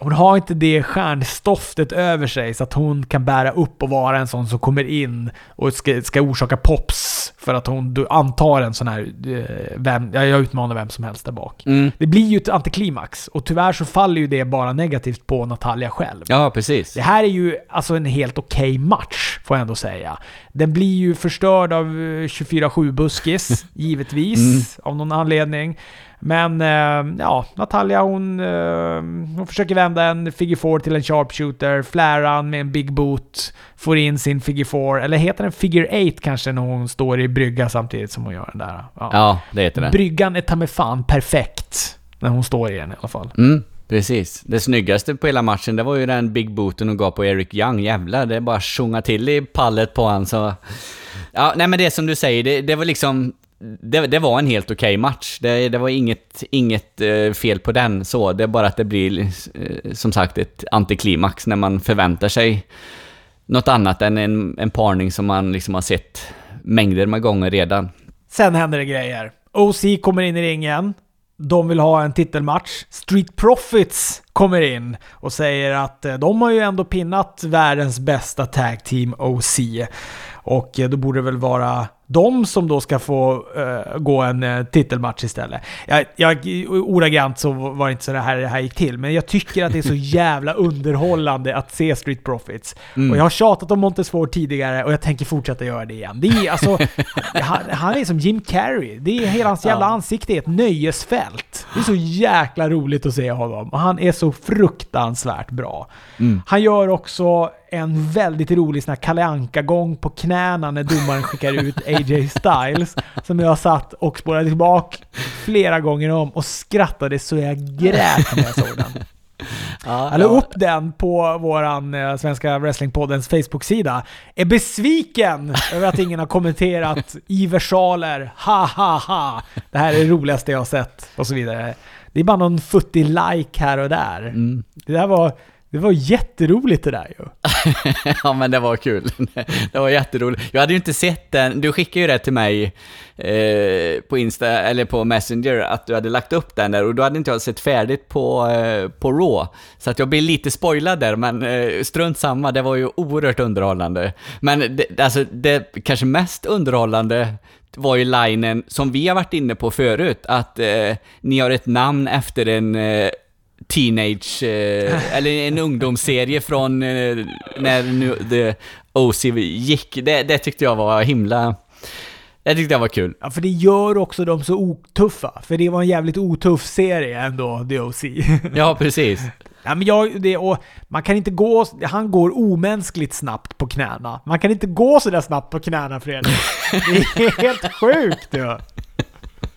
Hon har inte det stjärnstoftet över sig så att hon kan bära upp och vara en sån som kommer in och ska, ska orsaka pops för att hon antar en sån här... eh, Vem, ja, jag utmanar vem som helst där bak. Mm. Det blir ju ett antiklimax och tyvärr så faller ju det bara negativt på Natalia själv. Ja, precis. Det här är ju alltså en helt okej match, får jag ändå säga. Den blir ju förstörd av eh, 24-7-buskis, [LAUGHS] givetvis, av någon anledning. Men eh, ja, Natalia hon, eh, hon försöker vända en figure four till en sharpshooter. Fläran med en big boot. Får in sin figure four, eller heter den figure eight kanske när hon står i brygga samtidigt som hon gör den där. Ja. Ja, det heter det. Bryggan är ta mig fan perfekt när hon står i den i alla fall. Mm, Precis. Det snyggaste på hela matchen, det var ju den big booten och gav på Eric Young. Jävlar, det bara sjunga till i pallet på han så... Ja, nej men det som du säger, det, det var liksom... Det, det, var en helt okej okay match. Det, det, var inget, inget uh, fel på den så. Det är bara att det blir, uh, som sagt, ett antiklimax när man förväntar sig något annat än en, en parning som man liksom har sett mängder med gånger redan. Sen händer det grejer. OC kommer in i ringen. De vill ha en titelmatch. Street Profits kommer in och säger att eh, de har ju ändå pinnat världens bästa tag team OC. Och då borde det väl vara de som då ska få uh, gå en uh, titelmatch istället. Jag, jag, ordagrant så var det inte så det här, det här gick till, men jag tycker att det är så [LAUGHS] jävla underhållande att se Street Profits. Mm. Och jag har tjatat om Montesfort tidigare och jag tänker fortsätta göra det igen. Det är, alltså, [LAUGHS] han, han, är som Jim Carrey. Det är hela hans jävla ja. ansikte är ett nöjesfält. Det är så jäkla roligt att se honom. Och han är så fruktansvärt bra. Mm. Han gör också en väldigt rolig sån här Kalle Anka-gång på knäna när domaren skickar ut [LAUGHS] AJ Styles. Som jag satt och spårade tillbaka flera gånger om och skrattade så jag grät när jag såg den. Ja, jag la upp den på våran eh, Svenska Wrestlingpoddens Facebook-sida. Är besviken över att ingen har kommenterat i versaler. Ha ha ha! Det här är det roligaste jag har sett. Och så vidare. Det är bara någon futtig like här och där. Mm. Det där var det var jätteroligt det där ju. [LAUGHS] ja men det var kul. [LAUGHS] det var jätteroligt. Jag hade ju inte sett den, du skickade ju det till mig eh, på Insta, eller på Messenger, att du hade lagt upp den där och då hade inte jag sett färdigt på, eh, på Raw. Så att jag blev lite spoilad där, men eh, strunt samma, det var ju oerhört underhållande. Men det, alltså det kanske mest underhållande var ju linen som vi har varit inne på förut, att eh, ni har ett namn efter en eh, teenage, eh, eller en ungdomsserie från eh, när nu The OC gick. Det, det tyckte jag var himla... Det tyckte jag var kul. Ja, för det gör också dem så otuffa. För det var en jävligt otuff serie ändå, The OC. [LAUGHS] ja, precis. Ja, men jag, det, och man kan inte gå... Han går omänskligt snabbt på knäna. Man kan inte gå så där snabbt på knäna, Fredrik. Det är helt sjukt ja.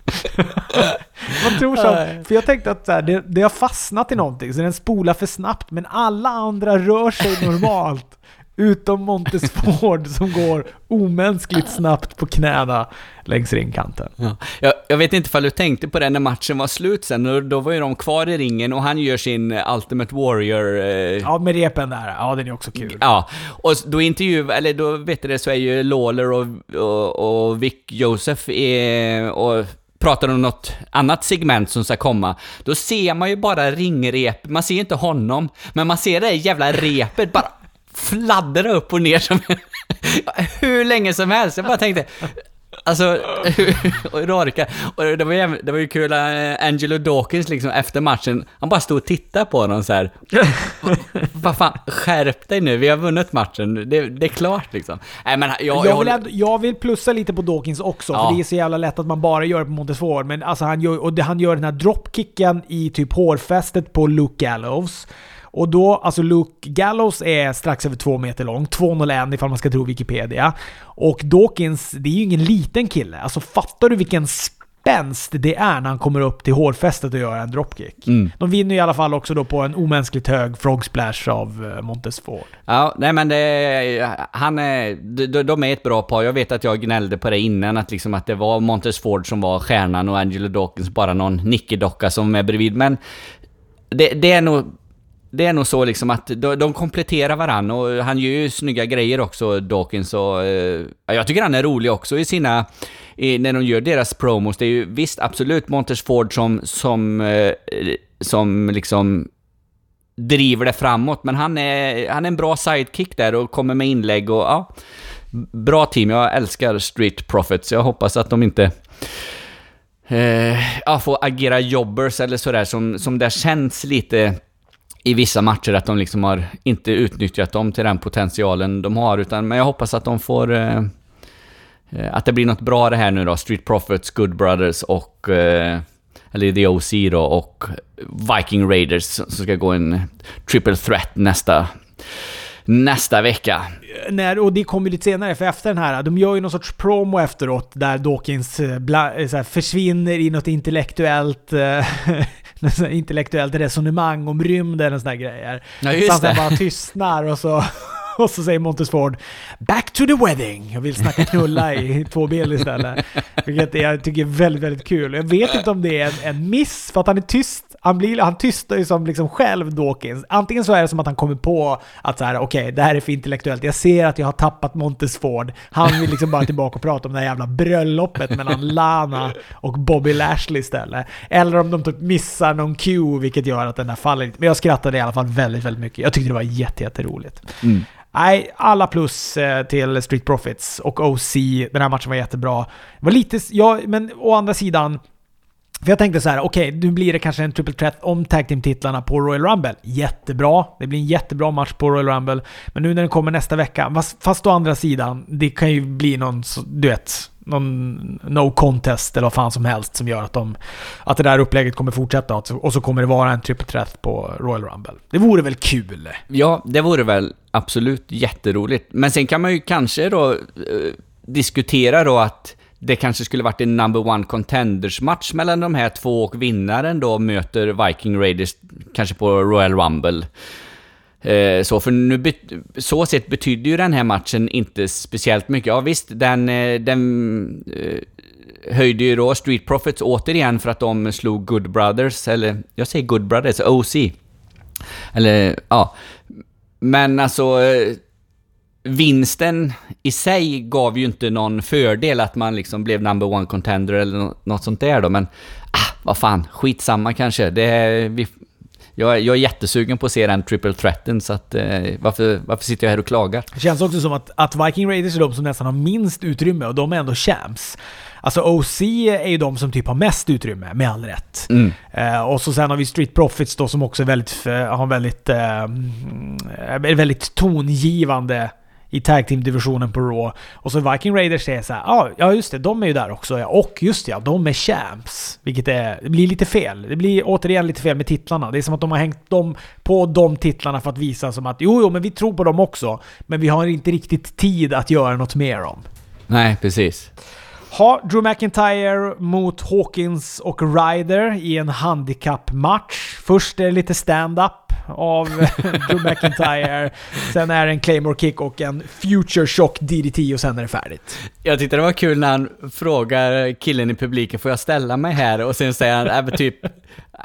[LAUGHS] Man tror så, för jag tänkte att så här, det, det har fastnat i någonting, så den spolar för snabbt, men alla andra rör sig [LAUGHS] normalt. Utom Montesford som går omänskligt snabbt på knäna längs ringkanten. Ja. Jag, jag, vet inte ifall du tänkte på det när matchen var slut sen, då var ju de kvar i ringen och han gör sin Ultimate Warrior... Eh... Ja, med repen där. Ja, den är också kul. Ja, och då intervju, eller då vet du det, så är ju Lawler och, och, och Vic Joseph är, och pratar om något annat segment som ska komma, då ser man ju bara ringrep, man ser inte honom, men man ser det jävla repet bara fladdra upp och ner som [LAUGHS] hur länge som helst. Jag bara tänkte, Alltså, [LAUGHS] och Rorka. Och det var, ju, det var ju kul, Angelo Dawkins liksom efter matchen, han bara stod och tittade på honom så här. [LAUGHS] Vad fan, skärp dig nu, vi har vunnit matchen, det, det är klart liksom. Nej men jag, jag, vill, jag, jag vill plussa lite på Dawkins också, ja. för det är så jävla lätt att man bara gör det på Montesfort. Men alltså han gör, och det, han gör den här dropkicken i typ hårfästet på Luke Gallows. Och då, alltså Luke Gallows är strax över två meter lång, 2,01 ifall man ska tro Wikipedia. Och Dawkins, det är ju ingen liten kille. Alltså fattar du vilken spänst det är när han kommer upp till hårfästet och gör en dropkick. Mm. De vinner i alla fall också då på en omänskligt hög frog splash av eh, Montes Ford. Ja, nej men det, han är, de, de är ett bra par. Jag vet att jag gnällde på det innan, att, liksom att det var Montes Ford som var stjärnan och Angelo Dawkins bara någon nickedocka som är bredvid. Men det, det är nog det är nog så liksom att de, de kompletterar varandra och han gör ju snygga grejer också, Dawkins. Och, eh, jag tycker han är rolig också i sina... I, när de gör deras promos. Det är ju visst absolut Monters Ford som, som, eh, som liksom driver det framåt, men han är, han är en bra sidekick där och kommer med inlägg och ja... Bra team, jag älskar Street Profits. Jag hoppas att de inte... Eh, ja, får agera jobbers eller sådär som, som det känns lite i vissa matcher att de liksom har inte utnyttjat dem till den potentialen de har, utan men jag hoppas att de får... Eh, eh att det blir något bra det här nu då, Street Profits, Good Brothers och... Eh, eller The OC då, och Viking Raiders som ska gå en triple threat nästa nästa vecka. Nej, och det kommer lite senare, för efter den här, de gör ju någon sorts promo efteråt där Dawkins eh, bla, eh, här, försvinner i något intellektuellt [LAUGHS] [LAUGHS] intellektuellt resonemang om rymden och såna grejer. Ja, just det. bara tystnar och så, [LAUGHS] och så säger Montes Ford “Back to the wedding” Jag vill snacka knulla i [LAUGHS] två bild istället. Vilket jag tycker är väldigt, väldigt kul. Jag vet inte om det är en, en miss, för att han är tyst. Han, blir, han tystar ju som liksom själv Dawkins. Antingen så är det som att han kommer på att så här, okej, det här är för intellektuellt. Jag ser att jag har tappat Montes Ford. Han vill liksom bara tillbaka och prata om det här jävla bröllopet mellan Lana och Bobby Lashley istället. Eller om de typ missar någon cue, vilket gör att den där faller lite. Men jag skrattade i alla fall väldigt, väldigt mycket. Jag tyckte det var jätte, jätteroligt. Mm. Nej, alla plus eh, till Street Profits och OC. Den här matchen var jättebra. Det var lite, ja, men å andra sidan, för jag tänkte så här, okej, nu blir det kanske en triple threat om tag team-titlarna på Royal Rumble. Jättebra. Det blir en jättebra match på Royal Rumble. Men nu när den kommer nästa vecka, fast, å andra sidan, det kan ju bli någon, du vet, någon no contest eller vad fan som helst som gör att, de, att det där upplägget kommer fortsätta och så, och så kommer det vara en triple threat på Royal Rumble. Det vore väl kul? Ja, det vore väl absolut jätteroligt. Men sen kan man ju kanske då eh, diskutera då att det kanske skulle varit en number one contenders match mellan de här två och vinnaren då möter Viking Raiders kanske på Royal Rumble. Eh, så, för nu bet- så sett betyder ju den här matchen inte speciellt mycket. Ja visst, den, eh, den eh, höjde ju då Street Profits återigen för att de slog Good Brothers, eller jag säger Good Brothers, OC. Eller, ja. Men alltså, eh, vinsten i sig gav ju inte någon fördel att man liksom blev number one contender eller nå- något sånt där då, men ah, vad fan, skitsamma kanske. Det vi, jag, jag är jättesugen på att se den triple threaten, så att eh, varför, varför sitter jag här och klagar? Det känns också som att, att Viking Raiders är de som nästan har minst utrymme och de är ändå champs. Alltså OC är ju de som typ har mest utrymme, med all rätt. Mm. Eh, och så sen har vi Street Profits då som också är väldigt, eh, har väldigt, eh, mm, är väldigt tongivande i tag team-divisionen på Raw. Och så Viking Raiders är så här, ah, ja just det, de är ju där också. Ja. Och just det, ja, de är champs. Vilket är, det blir lite fel. Det blir återigen lite fel med titlarna. Det är som att de har hängt dem på de titlarna för att visa som att jo, jo, men vi tror på dem också. Men vi har inte riktigt tid att göra något mer om. Nej, precis. Ha Drew McIntyre mot Hawkins och Ryder i en handikappmatch. Först är det lite stand-up av [LAUGHS] Drew McIntyre. Sen är det en Claymore kick och en Future Shock DDT och sen är det färdigt. Jag tyckte det var kul när han frågar killen i publiken, får jag ställa mig här? Och sen säger han, äh, typ,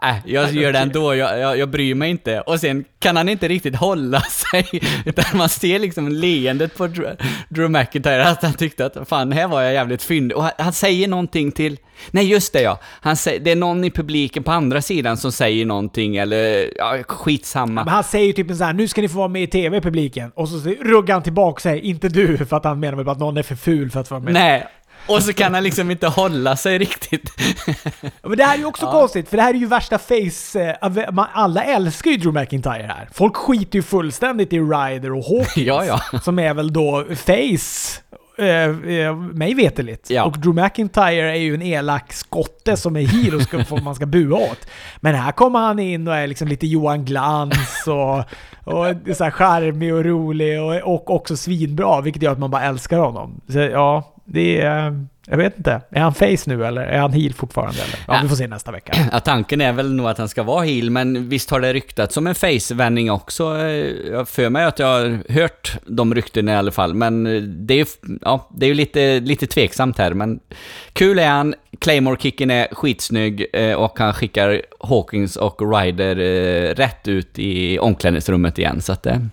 äh, jag gör det ändå, jag, jag, jag bryr mig inte. Och sen kan han inte riktigt hålla [LAUGHS] sig, utan man ser liksom leendet på Drew, Drew McIntyre, att han tyckte att fan, här var jag jävligt fyndig. Och han, han säger någonting till, nej just det ja, han säger, det är någon i publiken på andra sidan som säger någonting, eller ja, skitsamma. Men han säger typ så här, nu ska ni få vara med i TV publiken. Och så ruggar han tillbaka och säger, inte du, för att han menar väl att någon är för ful för att vara med. Nej, och så kan han liksom inte hålla sig riktigt. Men det här är ju också [LAUGHS] konstigt, för det här är ju värsta face... eh, man- Alla älskar ju Drew McIntyre här. Folk skiter ju fullständigt i Ryder och Hawkins. [LAUGHS] Ja, ja. Som är väl då face, eh, eh, mig veteligt. Ja. Och Drew McIntyre är ju en elak skotte som är heel och ska, [LAUGHS] man ska bua åt. Men här kommer han in och är liksom lite Johan Glans och, och så här charmig och rolig och, och också svinbra, vilket gör att man bara älskar honom. Så ja, det är... Jag vet inte. Är han face nu eller är han heel fortfarande? Eller? Ja, Ja. vi får se nästa vecka. [CLEARS THROAT] Ja, tanken är väl nog att han ska vara heel, men visst har det ryktats som en face-vändning också. Eh, Jag för mig att jag har hört de ryktena i alla fall, men eh, det är ju ja, det är lite, lite tveksamt här. Men kul är han, Claymore-kicken är skitsnygg eh, och han skickar Hawkins och Ryder rätt ut i omklädningsrummet igen, så att det...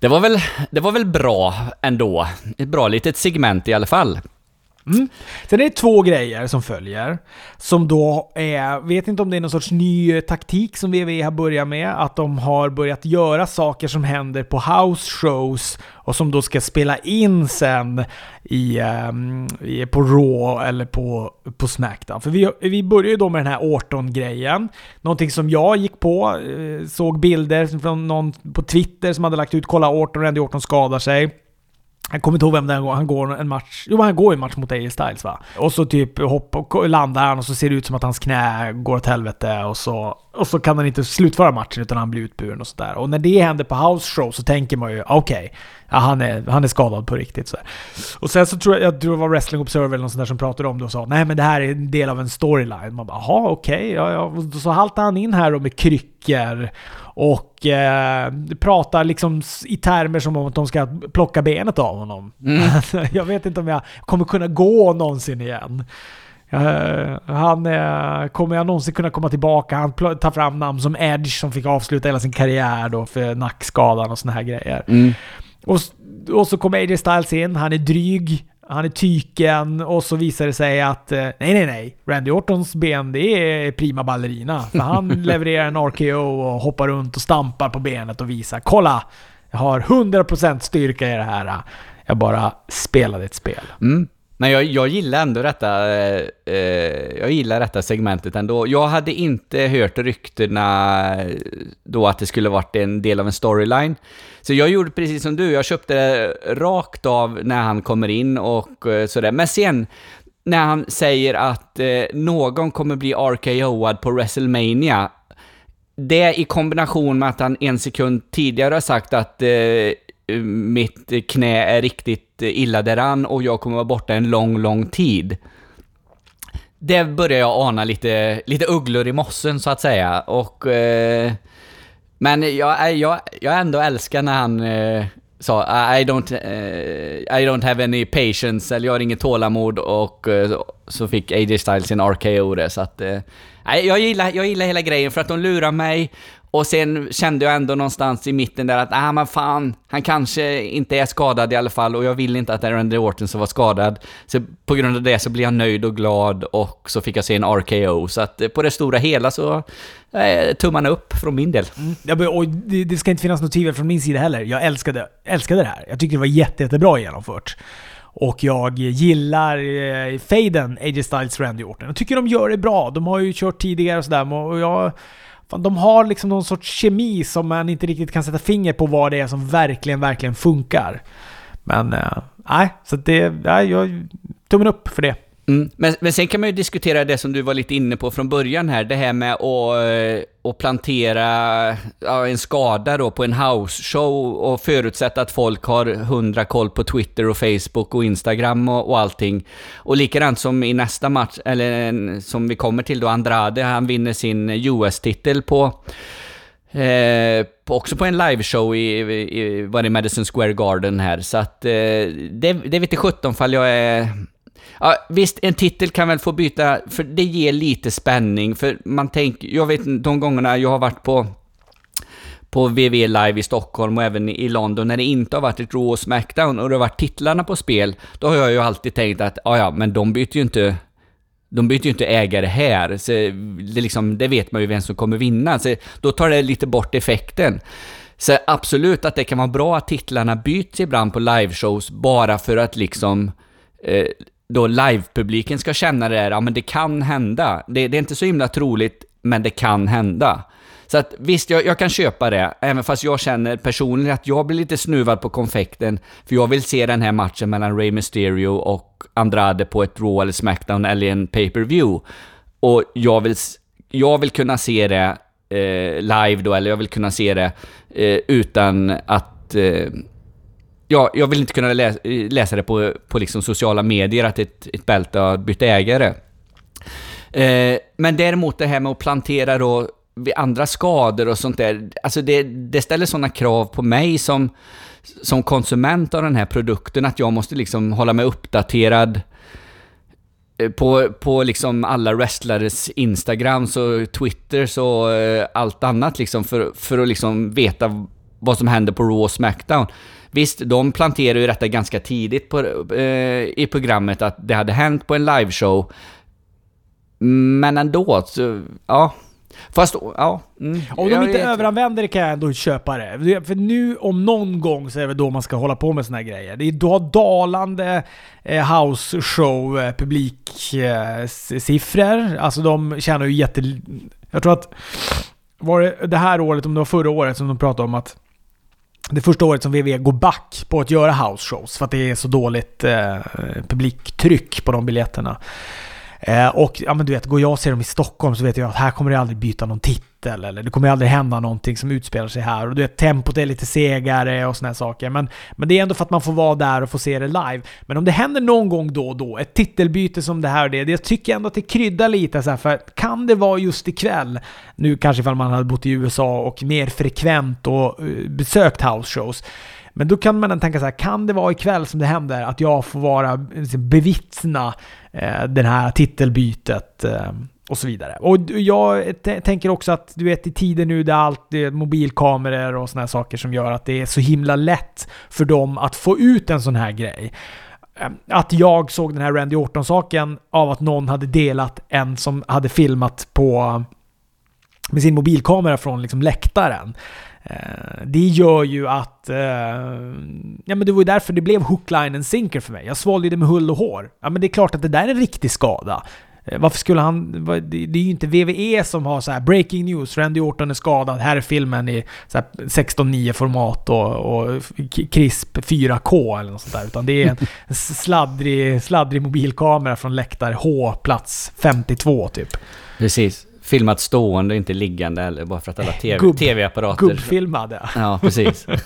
Det var, väl, det var väl bra ändå. Ett bra litet segment i alla fall. Mm. Sen är det två grejer som följer. Som då är, vet inte om det är någon sorts ny taktik som WWE har börjat med. Att de har börjat göra saker som händer på house shows och som då ska spela in sen i, um, på Raw eller på, på Smackdown. För vi, vi började ju då med den här Orton-grejen. Någonting som jag gick på, eh, såg bilder från någon på Twitter som hade lagt ut “Kolla Orton, Randy Orton skadar sig”. Jag kommer inte ihåg vem det är, han går en match... Jo, han går en match mot AJ Styles va? Och så typ hoppar, landar han och så ser det ut som att hans knä går åt helvete och så och så kan han inte slutföra matchen utan han blir utburen och sådär. Och när det händer på house show så tänker man ju okej, okay, ja, han, är, han är skadad på riktigt. Så Och sen så tror jag, jag tror det var Wrestling Observer eller något sånt där som pratade om det och sa nej men det här är en del av en storyline. Man bara jaha okej, okay, ja, ja. Så haltar han in här då med kryckor och eh, pratar liksom i termer som om att de ska plocka benet av honom. Mm. [LAUGHS] jag vet inte om jag kommer kunna gå någonsin igen. Uh, han kommer jag någonsin kunna komma tillbaka? Han tar fram namn som Edge som fick avsluta hela sin karriär då för nackskadan och såna här grejer. Mm. Och, och så kommer AJ Styles in, han är dryg, han är tyken och så visar det sig att uh, nej, nej, nej. Randy Ortons ben, det är prima ballerina. För han [LAUGHS] levererar en RKO och hoppar runt och stampar på benet och visar kolla! Jag har 100% styrka i det här. Jag bara spelade ett spel. Mm. Men jag, jag gillar ändå detta, eh, eh, jag gillar detta segmentet ändå. Jag hade inte hört ryktena då att det skulle varit en del av en storyline. Så jag gjorde precis som du, jag köpte det rakt av när han kommer in och eh, sådär. Men sen, när han säger att eh, någon kommer bli RKO'ad på WrestleMania, det i kombination med att han en sekund tidigare har sagt att eh, mitt knä är riktigt illa däran och jag kommer vara borta en lång, lång tid. Det börjar jag ana lite, lite ugglor i mossen så att säga och... Eh, men jag, eh, jag, jag ändå älskar när han eh, sa I don't, eh, I don't have any patience, eller jag har inget tålamod och eh, så fick AJ Styles sin RKO det så att... Eh, jag, gillar, jag gillar hela grejen för att de lurar mig och sen kände jag ändå någonstans i mitten där att, ah men fan, han kanske inte är skadad i alla fall och jag vill inte att Randy Orton ska vara skadad. Så på grund av det så blev jag nöjd och glad och så fick jag se en RKO. Så att eh, på det stora hela så, eh, tummarna upp från min del. Mm. Ja, och det, det, ska inte finnas något tvivel från min sida heller. Jag älskade, älskade det här. Jag tyckte det var jätte, jättebra genomfört. Och jag gillar eh, faden AJ Styles Randy Orton. Jag tycker de gör det bra. De har ju kört tidigare och sådär och jag Fan, de har liksom någon sorts kemi som man inte riktigt kan sätta finger på vad det är som verkligen, verkligen funkar. Men eh, nej, äh, så det... Nej, jag... Tummen upp för det. Mm. Men, men sen kan man ju diskutera det som du var lite inne på från början här, det här med att, eh, att plantera en skada då på en house-show och förutsätta att folk har hundra koll på Twitter och Facebook och Instagram och, och allting. Och likadant som i nästa match, eller som vi kommer till då, Andrade, han vinner sin US-titel på Eh, också på en liveshow i, i, var det Madison Square Garden här, så att eh, det, det vet inte sjutton fall jag är Ja, visst, en titel kan väl få byta, för det ger lite spänning, för man tänker, jag vet de gångerna jag har varit på på VV Live i Stockholm och även i London när det inte har varit ett Raw och Smackdown och det har varit titlarna på spel, då har jag ju alltid tänkt att ja, ja, men de byter ju inte de byter ju inte ägare här, så det, liksom, det vet man ju vem som kommer vinna, så då tar det lite bort effekten. Så absolut att det kan vara bra att titlarna byts ibland på liveshows bara för att liksom eh, då livepubliken ska känna det där, ja men det kan hända. Det, det, är inte så himla troligt, men det kan hända. Så att visst, jag, jag, kan köpa det, även fast jag känner personligen att jag blir lite snuvad på konfekten, för jag vill se den här matchen mellan Rey Mysterio och Andrade på ett Raw eller Smackdown eller en pay-per-view. Och jag vill, jag vill kunna se det eh, live då, eller jag vill kunna se det eh, utan att eh, ja, jag vill inte kunna läsa, läsa det på, på liksom sociala medier att ett, ett bälte har bytt ägare. Eh, men däremot det här med att plantera då vid andra skador och sånt där, alltså det, det ställer sådana krav på mig som, som konsument av den här produkten att jag måste liksom hålla mig uppdaterad eh, på, på liksom alla wrestlares Instagrams och Twitters och eh, allt annat liksom för, för att liksom veta vad som händer på Raw och Smackdown. Visst, de planterade ju detta ganska tidigt på, eh, i programmet att det hade hänt på en liveshow. Men ändå, så, ja. Fast, ja. Mm, om de inte överanvänder det kan jag ändå köpa det. För nu om någon gång så är det då man ska hålla på med såna här grejer. Det är då dalande eh, house show eh, publiksiffror. Eh, alltså de tjänar ju jätte... Jag tror att... Var det det här året, om det var förra året, som de pratade om att det första året som VV går back på att göra house shows för att det är så dåligt eh, publiktryck på de biljetterna. Eh, och ja men du vet, går jag och ser dem i Stockholm så vet jag att här kommer det aldrig byta någon titel eller det kommer aldrig hända någonting som utspelar sig här. Och du vet, tempot är lite segare och såna här saker. Men, men det är ändå för att man får vara där och få se det live. Men om det händer någon gång då och då, ett titelbyte som det här och det, jag tycker ändå att det kryddar lite så här, för kan det vara just ikväll, nu kanske ifall man hade bott i USA och mer frekvent och eh, besökt house shows, men då kan man tänka så här, kan det vara ikväll som det händer att jag får vara, liksom, bevittna eh, det här titelbytet eh, och så vidare. Och jag tänker också att du vet i tider nu där allt är mobilkameror och såna här saker som gör att det är så himla lätt för dem att få ut en sån här grej. Ehm, att jag såg den här Randy Orton-saken av att någon hade delat en som hade filmat på med sin mobilkamera från liksom läktaren. Eh, det gör ju att... Eh, ja men det var ju därför det blev hook, line and sinker för mig. Jag svalde det med hull och hår. Ja men det är klart att det där är en riktig skada. Eh, varför skulle han... Det är ju inte VVE som har så här breaking news, Randy Orton är skadad, här är filmen i 16.9 format och, och CRISP 4K eller något sånt där. Utan det är en [LAUGHS] sladdrig, sladdrig mobilkamera från läktare H, plats 52 typ. Precis. Filmat stående, inte liggande eller bara för att alla Gubb, TV-apparater... Gubbfilmade. Ja, precis. [LAUGHS]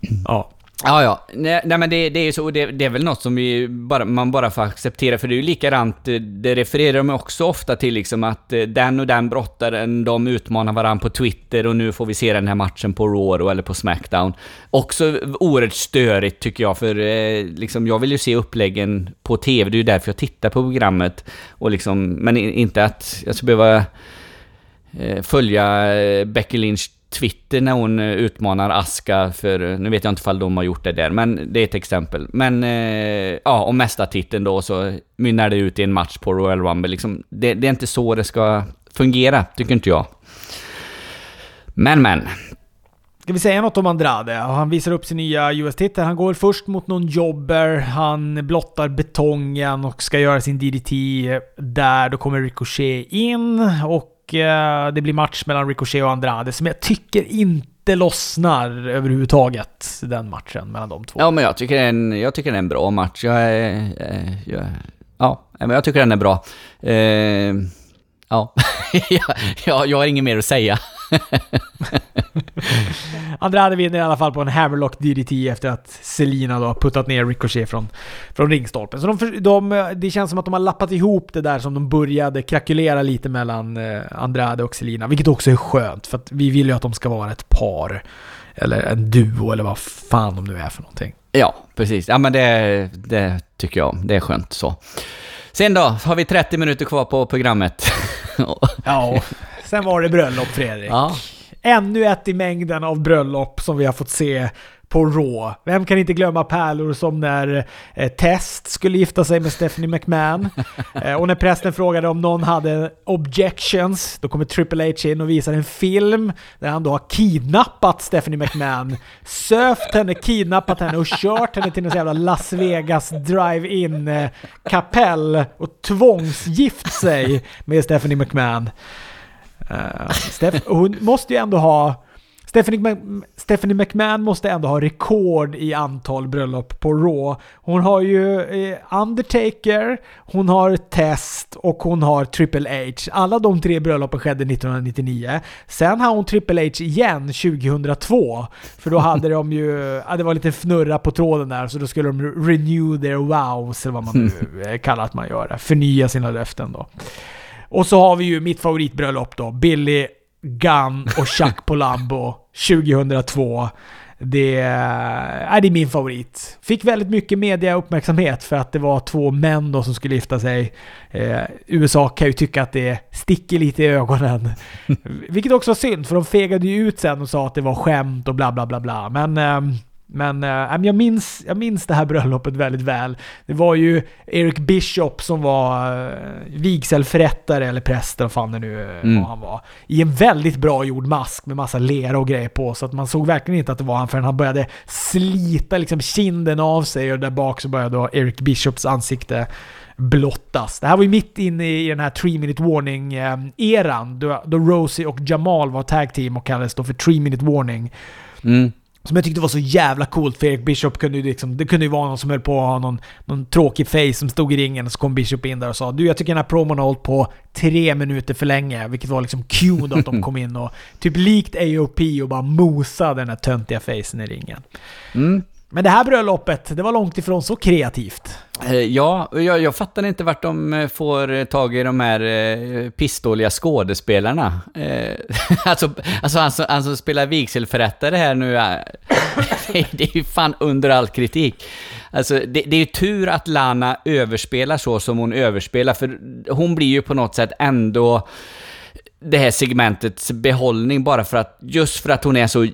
[LAUGHS] ja. Ja, ja. Nej, nej men det, det, är ju så, det, det, är väl något som vi bara, man bara får acceptera, för det är ju likadant, eh, det refererar de också ofta till liksom att eh, den och den brottaren, eh, de utmanar varandra på Twitter och nu får vi se den här matchen på Raw eller på Smackdown. Också oerhört störigt tycker jag, för liksom, jag vill ju se uppläggen på TV, det är ju därför jag tittar på programmet. Och liksom, men inte att jag ska behöva följa Becky Lynch Twitter när hon eh, utmanar Aska för, eh, nu vet jag inte ifall de har gjort det där, men det är ett exempel. Men, eh, ja, och mästartiteln då så mynnar det ut i en match på Royal Rumble liksom. Det, det är inte så det ska fungera, tycker inte jag. Men, men. Ska vi säga något om Andrade? Han visar upp sin nya US-titel. Han går först mot någon jobber, han blottar betongen och ska göra sin DDT där. Då kommer Ricochet in och Eh, det blir match mellan Ricochet och Andrade som jag tycker inte lossnar överhuvudtaget, den matchen mellan de två. Ja, men jag tycker det är en, jag tycker det är en bra match. Jag är, eh, jag, ja, men jag tycker den är bra. Eh, ja, [LAUGHS] jag, jag har inget mer att säga. [LAUGHS] Andrade vinner i alla fall på en Hammerlock DDT efter att Selina då puttat ner Ricochet från, från ringstolpen. Så de, de, det känns som att de har lappat ihop det där som de började krakulera lite mellan eh, Andrade och Selina. Vilket också är skönt, för att vi vill ju att de ska vara ett par. Eller en duo, eller vad fan de nu är för någonting. Ja, precis. Ja men det, det tycker jag. Det är skönt så. Sen då, har vi 30 minuter kvar på programmet. [LAUGHS] ja, sen var det bröllop Fredrik. Ja. Ännu ett i mängden av bröllop som vi har fått se på Raw. Vem kan inte glömma pärlor som när eh, Test skulle gifta sig med Stephanie McMahon. [LAUGHS] eh, och när prästen frågade om någon hade objections, då kommer Triple H in och visar en film där han då har kidnappat Stephanie McMahon, sövt henne, kidnappat henne och kört henne till en jävla Las Vegas drive-in eh, kapell och tvångsgift sig med Stephanie McMahon. Uh, Steph, hon måste ju ändå ha... Stephanie, Stephanie McMahon måste ändå ha rekord i antal bröllop på Raw. Hon har ju eh, Undertaker, hon har Test och hon har Triple H. Alla de tre bröllopen skedde 1999. Sen har hon Triple H igen 2002. För då hade de ju... Ja, det var lite fnurra på tråden där, så då skulle de renew their wows, eller vad man nu [LAUGHS] eh, kallar att man gör. Förnya sina löften då. Och så har vi ju mitt favoritbröllop då. Billy Gunn och Chuck [LAUGHS] Polambo 2002. Det är, det är min favorit. Fick väldigt mycket media uppmärksamhet för att det var två män då som skulle gifta sig. Eh, USA kan ju tycka att det sticker lite i ögonen. [LAUGHS] Vilket också var synd, för de fegade ju ut sen och sa att det var skämt och bla bla bla bla. Men eh, men äh, jag, minns, jag minns det här bröllopet väldigt väl. Det var ju Eric Bishop som var äh, vigselförrättare, eller präst eller vad fan det nu äh, mm. han var. I en väldigt bra gjord mask med massa lera och grejer på. Så att man såg verkligen inte att det var han förrän han började slita liksom kinden av sig och där bak så började då Eric Bishops ansikte blottas. Det här var ju mitt inne i den här 3 minute warning-eran då, då Rosie och Jamal var tag team och kallades då för 3 minute warning. Mm. Som jag tyckte var så jävla coolt, för Eric Bishop kunde ju liksom, det kunde ju vara någon som höll på att ha någon, någon tråkig face som stod i ringen, och så kom Bishop in där och sa Du, jag tycker den här promon har hållit på tre minuter för länge, vilket var liksom cue då att de kom in och typ likt AOP och bara mosade den här töntiga facen i ringen. Mm. Men det här bröllopet, det var långt ifrån så kreativt. Eh, ja, och jag, jag fattar inte vart de eh, får tag i de här eh, pissdåliga skådespelarna. [LAUGHS] Alltså, alltså han, som- han som spelar vigselförrättare här nu, [LAUGHS] det är ju fan under all kritik. Alltså, det, det är ju tur att Lana överspelar så som hon överspelar, för hon blir ju på något sätt ändå det här segmentets behållning bara för att, just för att hon är så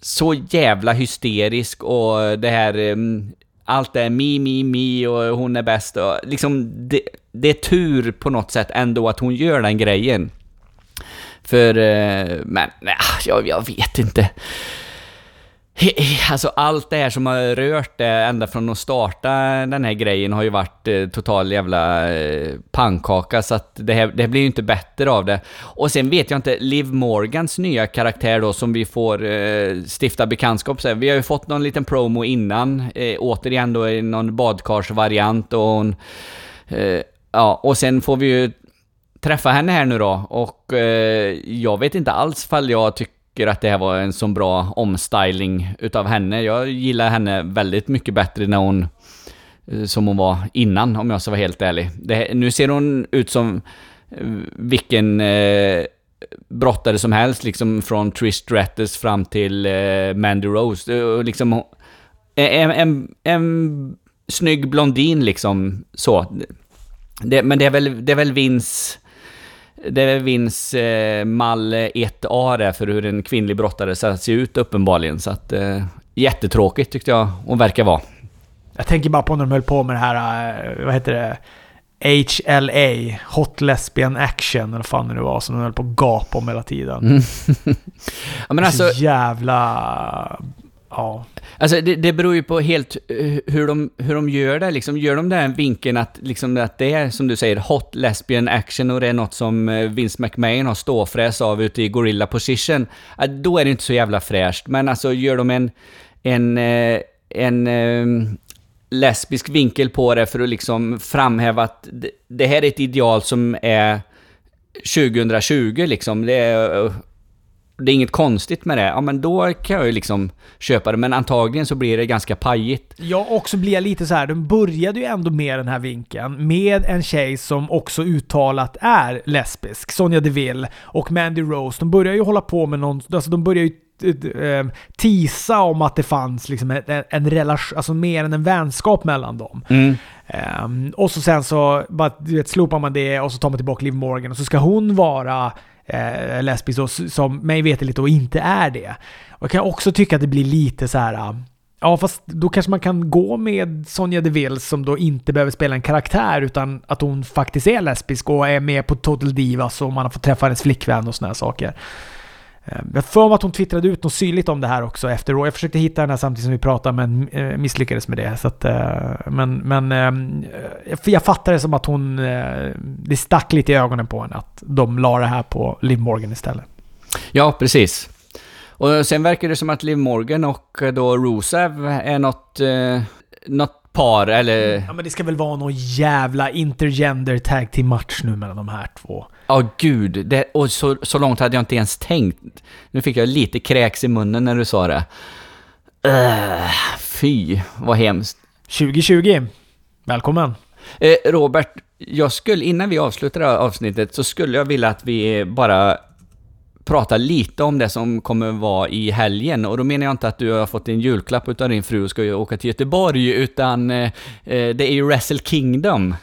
så jävla hysterisk och det här... Ehm, allt är mi, mi, mi och hon är bäst och liksom... Det, det är tur på något sätt ändå att hon gör den grejen. För... Eh, men, jag, jag vet inte. Alltså allt det här som har rört det ända från att starta den här grejen har ju varit eh, total jävla eh, pannkaka så att det här, det här blir ju inte bättre av det. Och sen vet jag inte, Liv Morgans nya karaktär då som vi får eh, stifta bekantskap med. Vi har ju fått någon liten promo innan, eh, återigen då i någon badkarsvariant och hon... Eh, ja, och sen får vi ju träffa henne här nu då och eh, jag vet inte alls fall jag tycker att det här var en så bra omstyling utav henne. Jag gillar henne väldigt mycket bättre när hon eh, som hon var innan om jag ska vara helt ärlig. Det, nu ser hon ut som eh, vilken eh, brottare som helst, liksom från Trish Stratus fram till eh, Mandy Rose. Eh, liksom, hon- en, en, en snygg blondin liksom, så. Det, men det är väl, det är väl Vince... Det Vince eh, mall 1A där för hur en kvinnlig brottare ska se ut uppenbarligen. Så att... Eh, jättetråkigt tyckte jag hon verkar vara. Jag tänker bara på när de höll på med det här, eh, vad heter det? HLA, Hot Lesbian Action, eller vad fan det nu var, som de höll på att gapa om hela tiden. Mm. [LAUGHS] Ja, men alltså, så jävla... Ja. Alltså det, det beror ju på helt eh, hur de, hur de gör det. Liksom, gör de den vinkeln att, liksom, att det är, som du säger, hot lesbian action och det är något som eh, Vince McMahon har ståfräs av ute i Gorilla Position, då är det inte så jävla fräscht. Men alltså gör de en, en, eh, en, en lesbisk vinkel på det för att liksom framhäva att det, det här är ett ideal som är 2020 liksom. Det är, det är inget konstigt med det. Ja, men då kan jag ju liksom köpa det. Men antagligen så blir det ganska pajigt. Ja, och så blir jag lite så här. de började ju ändå med den här vinkeln med en tjej som också uttalat är lesbisk, Sonja Deville och Mandy Rose. De börjar ju hålla på med någon, alltså de börjar ju eh, tisa om att det fanns liksom en, en relation, alltså mer än en vänskap mellan dem. Mm. Ehm, och så sen så bara, du vet, slopar man det och så tar man tillbaka Liv Morgan och så ska hon vara eh, lesbisk och som mig veterligt då inte är det. Och jag kan också tycka att det blir lite så här. Ah, ja, fast då kanske man kan gå med Sonja Deville som då inte behöver spela en karaktär utan att hon faktiskt är lesbisk och är med på Total Divas och man har fått träffa hennes flickvän och såna här saker. Eh, Jag för mig att hon twittrade ut något syrligt om det här också efter Jag försökte hitta den här samtidigt som vi pratade men eh, misslyckades med det. Så att, eh, men men jag fattar det som att hon... Det stack lite i ögonen på henne att de la det här på Liv Morgan istället. Ja, precis. Och sen verkar det som att Liv Morgan och då Rusev är något, eh, något par, eller... Ja men det ska väl vara någon jävla intergender tag team match nu mellan de här två. Ja, gud. Det, och så, så långt hade jag inte ens tänkt. Nu fick jag lite kräks i munnen när du sa det. Uh, fy, vad hemskt. 2020. Välkommen. Eh, Robert, jag skulle, innan vi avslutar det här avsnittet så skulle jag vilja att vi bara pratar lite om det som kommer vara i helgen. Och då menar jag inte att du har fått en julklapp utav din fru och ska åka till Göteborg, utan eh, eh, det är ju Wrestle Kingdom.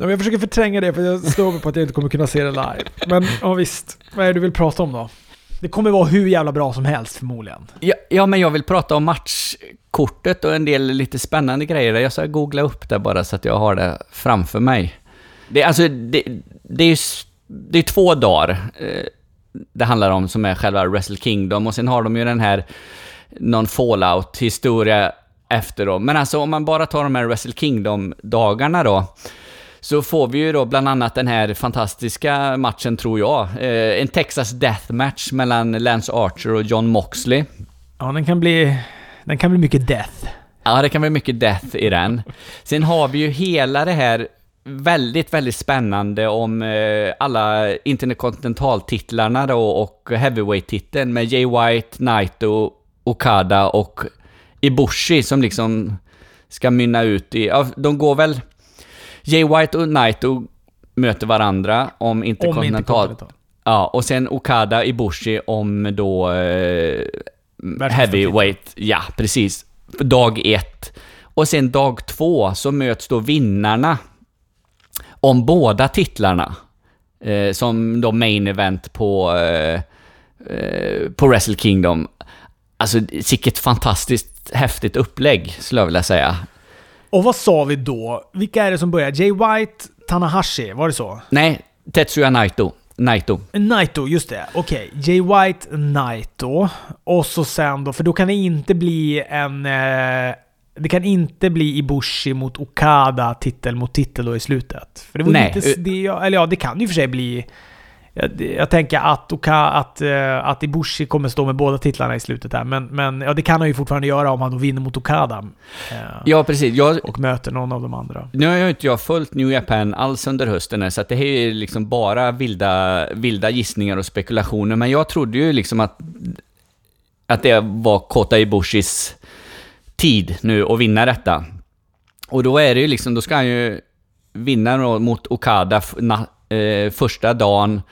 Jag försöker förtränga det för jag står mig på att jag inte kommer kunna se det live. Men ja visst, vad är det du vill prata om då? Det kommer vara hur jävla bra som helst förmodligen. Ja, ja, men jag vill prata om matchkortet och en del lite spännande grejer. där. Jag ska googla upp det bara så att jag har det framför mig. Det, är alltså, det, det är ju det är två dagar eh, det handlar om som är själva Wrestle Kingdom och sen har de ju den här någon fallout-historia efter då. Men alltså om man bara tar de här Wrestle Kingdom-dagarna då så får vi ju då bland annat den här fantastiska matchen, tror jag. Eh, en Texas Death Match mellan Lance Archer och John Moxley. Ja, den kan bli... Den kan bli mycket death. Ja, det kan bli mycket death i den. Sen har vi ju hela det här väldigt, väldigt spännande om eh, alla interkontinentaltitlarna då och heavyweight-titeln med Jay White, Naito, Okada och Ibushi som liksom ska mynna ut i... Ja, de går väl... Jay White och Naito möter varandra om interkontinental... Om. Ja, och sen Okada, Ibushi om då... Eh, heavyweight. Ja, precis. Dag ett. Och sen dag två så möts då vinnarna om båda titlarna. Eh, som då main event på, eh, eh, på Wrestle Kingdom. Alltså, sicket fantastiskt häftigt upplägg, skulle jag vilja säga. Och vad sa vi då? Vilka är det som börjar? Jay White, Tanahashi, var det så? Nej, Tetsuya Naito. Naito. Naito, just det. Okej. Okay. Jay White, Naito. Och så sen då, för då kan det inte bli en... Eh, det kan inte bli Ibushi mot Okada, titel mot titel då i slutet. För det var Nej. inte... Det, eller ja, det kan ju för sig bli... Jag, jag tänker att, Oka, att, uh, att Ibushi kommer stå med båda titlarna i slutet här. Men, men ja, det kan han ju fortfarande göra om han då vinner mot Okada. Uh, ja, precis. Jag, och möter någon av de andra. Nu har ju inte jag följt New Japan alls under hösten här, så det här är liksom bara vilda, vilda gissningar och spekulationer. Men jag trodde ju liksom att, att det var Kota Ibushis tid nu att vinna detta. Och då är det ju liksom, då ska han ju vinna mot Okada eh, första dagen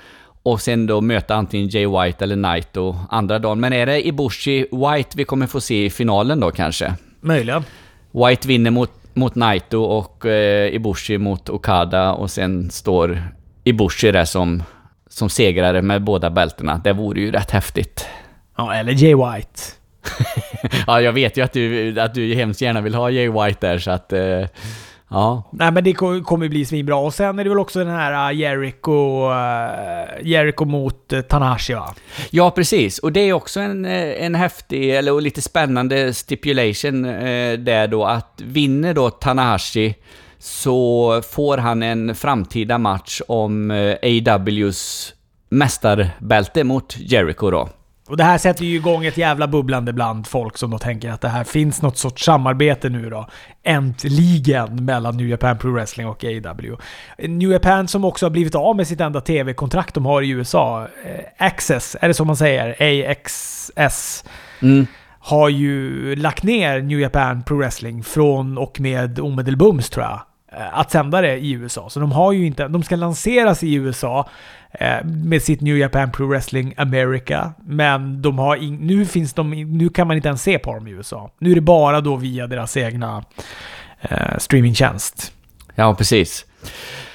och sen då möta antingen Jay White eller Naito andra dagen. Men är det Ibushi White vi kommer få se i finalen då kanske? Möjligen. White vinner mot, mot Naito och eh, Ibushi mot Okada och sen står Ibushi där som, som segrare med båda bältena. Det vore ju rätt häftigt. Ja, eller Jay White. [LAUGHS] ja, jag vet ju att du, att du hemskt gärna vill ha Jay White där, så att... Eh, ja. Nej, men det kommer bli svinbra. Och sen är det väl också den här uh, Jericho, uh, Jericho mot uh, Tanahashi, va? Ja, precis. Och det är också en, en häftig, eller lite spännande stipulation eh, där då, att vinner då Tanahashi så får han en framtida match om eh, AWs mästarbälte mot Jericho då. Och det här sätter ju igång ett jävla bubblande bland folk som då tänker att det här finns något sorts samarbete nu då. Äntligen mellan New Japan Pro Wrestling och AW. New Japan som också har blivit av med sitt enda TV-kontrakt de har i USA. Eh, Access, är det så man säger? AXS. Mm. Har ju lagt ner New Japan Pro Wrestling från och med omedelbums tror jag. Eh, att sända det i USA. Så de har ju inte... De ska lanseras i USA med sitt New Japan Pro Wrestling America. Men de har in, nu, finns de, nu kan man inte ens se på dem i USA. Nu är det bara då via deras egna eh, streamingtjänst. Ja, precis.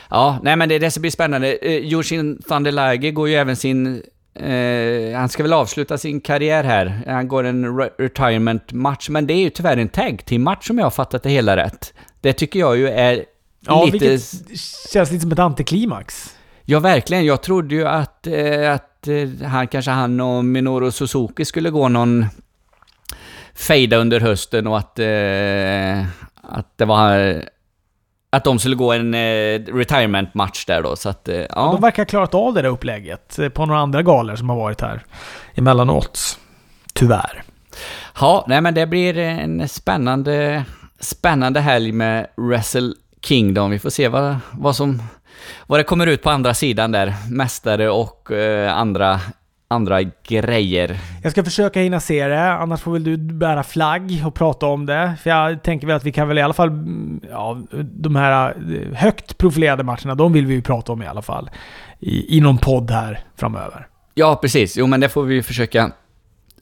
Ja, nej men det är det som blir spännande. Eh, Yoshin Thunderlage går ju även sin... Eh, han ska väl avsluta sin karriär här. Han går en re retirement match, men det är ju tyvärr en tag team match om jag har fattat det hela rätt. Det tycker jag ju är ja, lite... vilket känns lite som ett antiklimax. Ja, verkligen. Jag trodde ju att, eh, att eh, han, kanske han och Minoru Suzuki skulle gå någon fejda under hösten och att, eh, att det var... Att de skulle gå en eh, retirement-match där då, så att... Eh, ja. ja. De verkar ha klarat av det där upplägget eh, på några andra galor som har varit här emellanåt. Tyvärr. Ja, nej men det blir en spännande, spännande helg med Wrestle Kingdom. Vi får se vad, vad som vad det kommer ut på andra sidan där. Mästare och eh, andra, andra grejer. Jag ska försöka hinna se det, annars får väl du bära flagg och prata om det. För jag tänker väl att vi kan väl i alla fall... Mm, ja, de här eh, högt profilerade matcherna, de vill vi ju prata om i alla fall. I, i någon podd här framöver. Ja, precis. Jo, men det får vi försöka,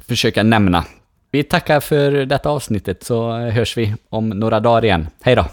försöka nämna. Vi tackar för detta avsnittet så hörs vi om några dagar igen. Hej då!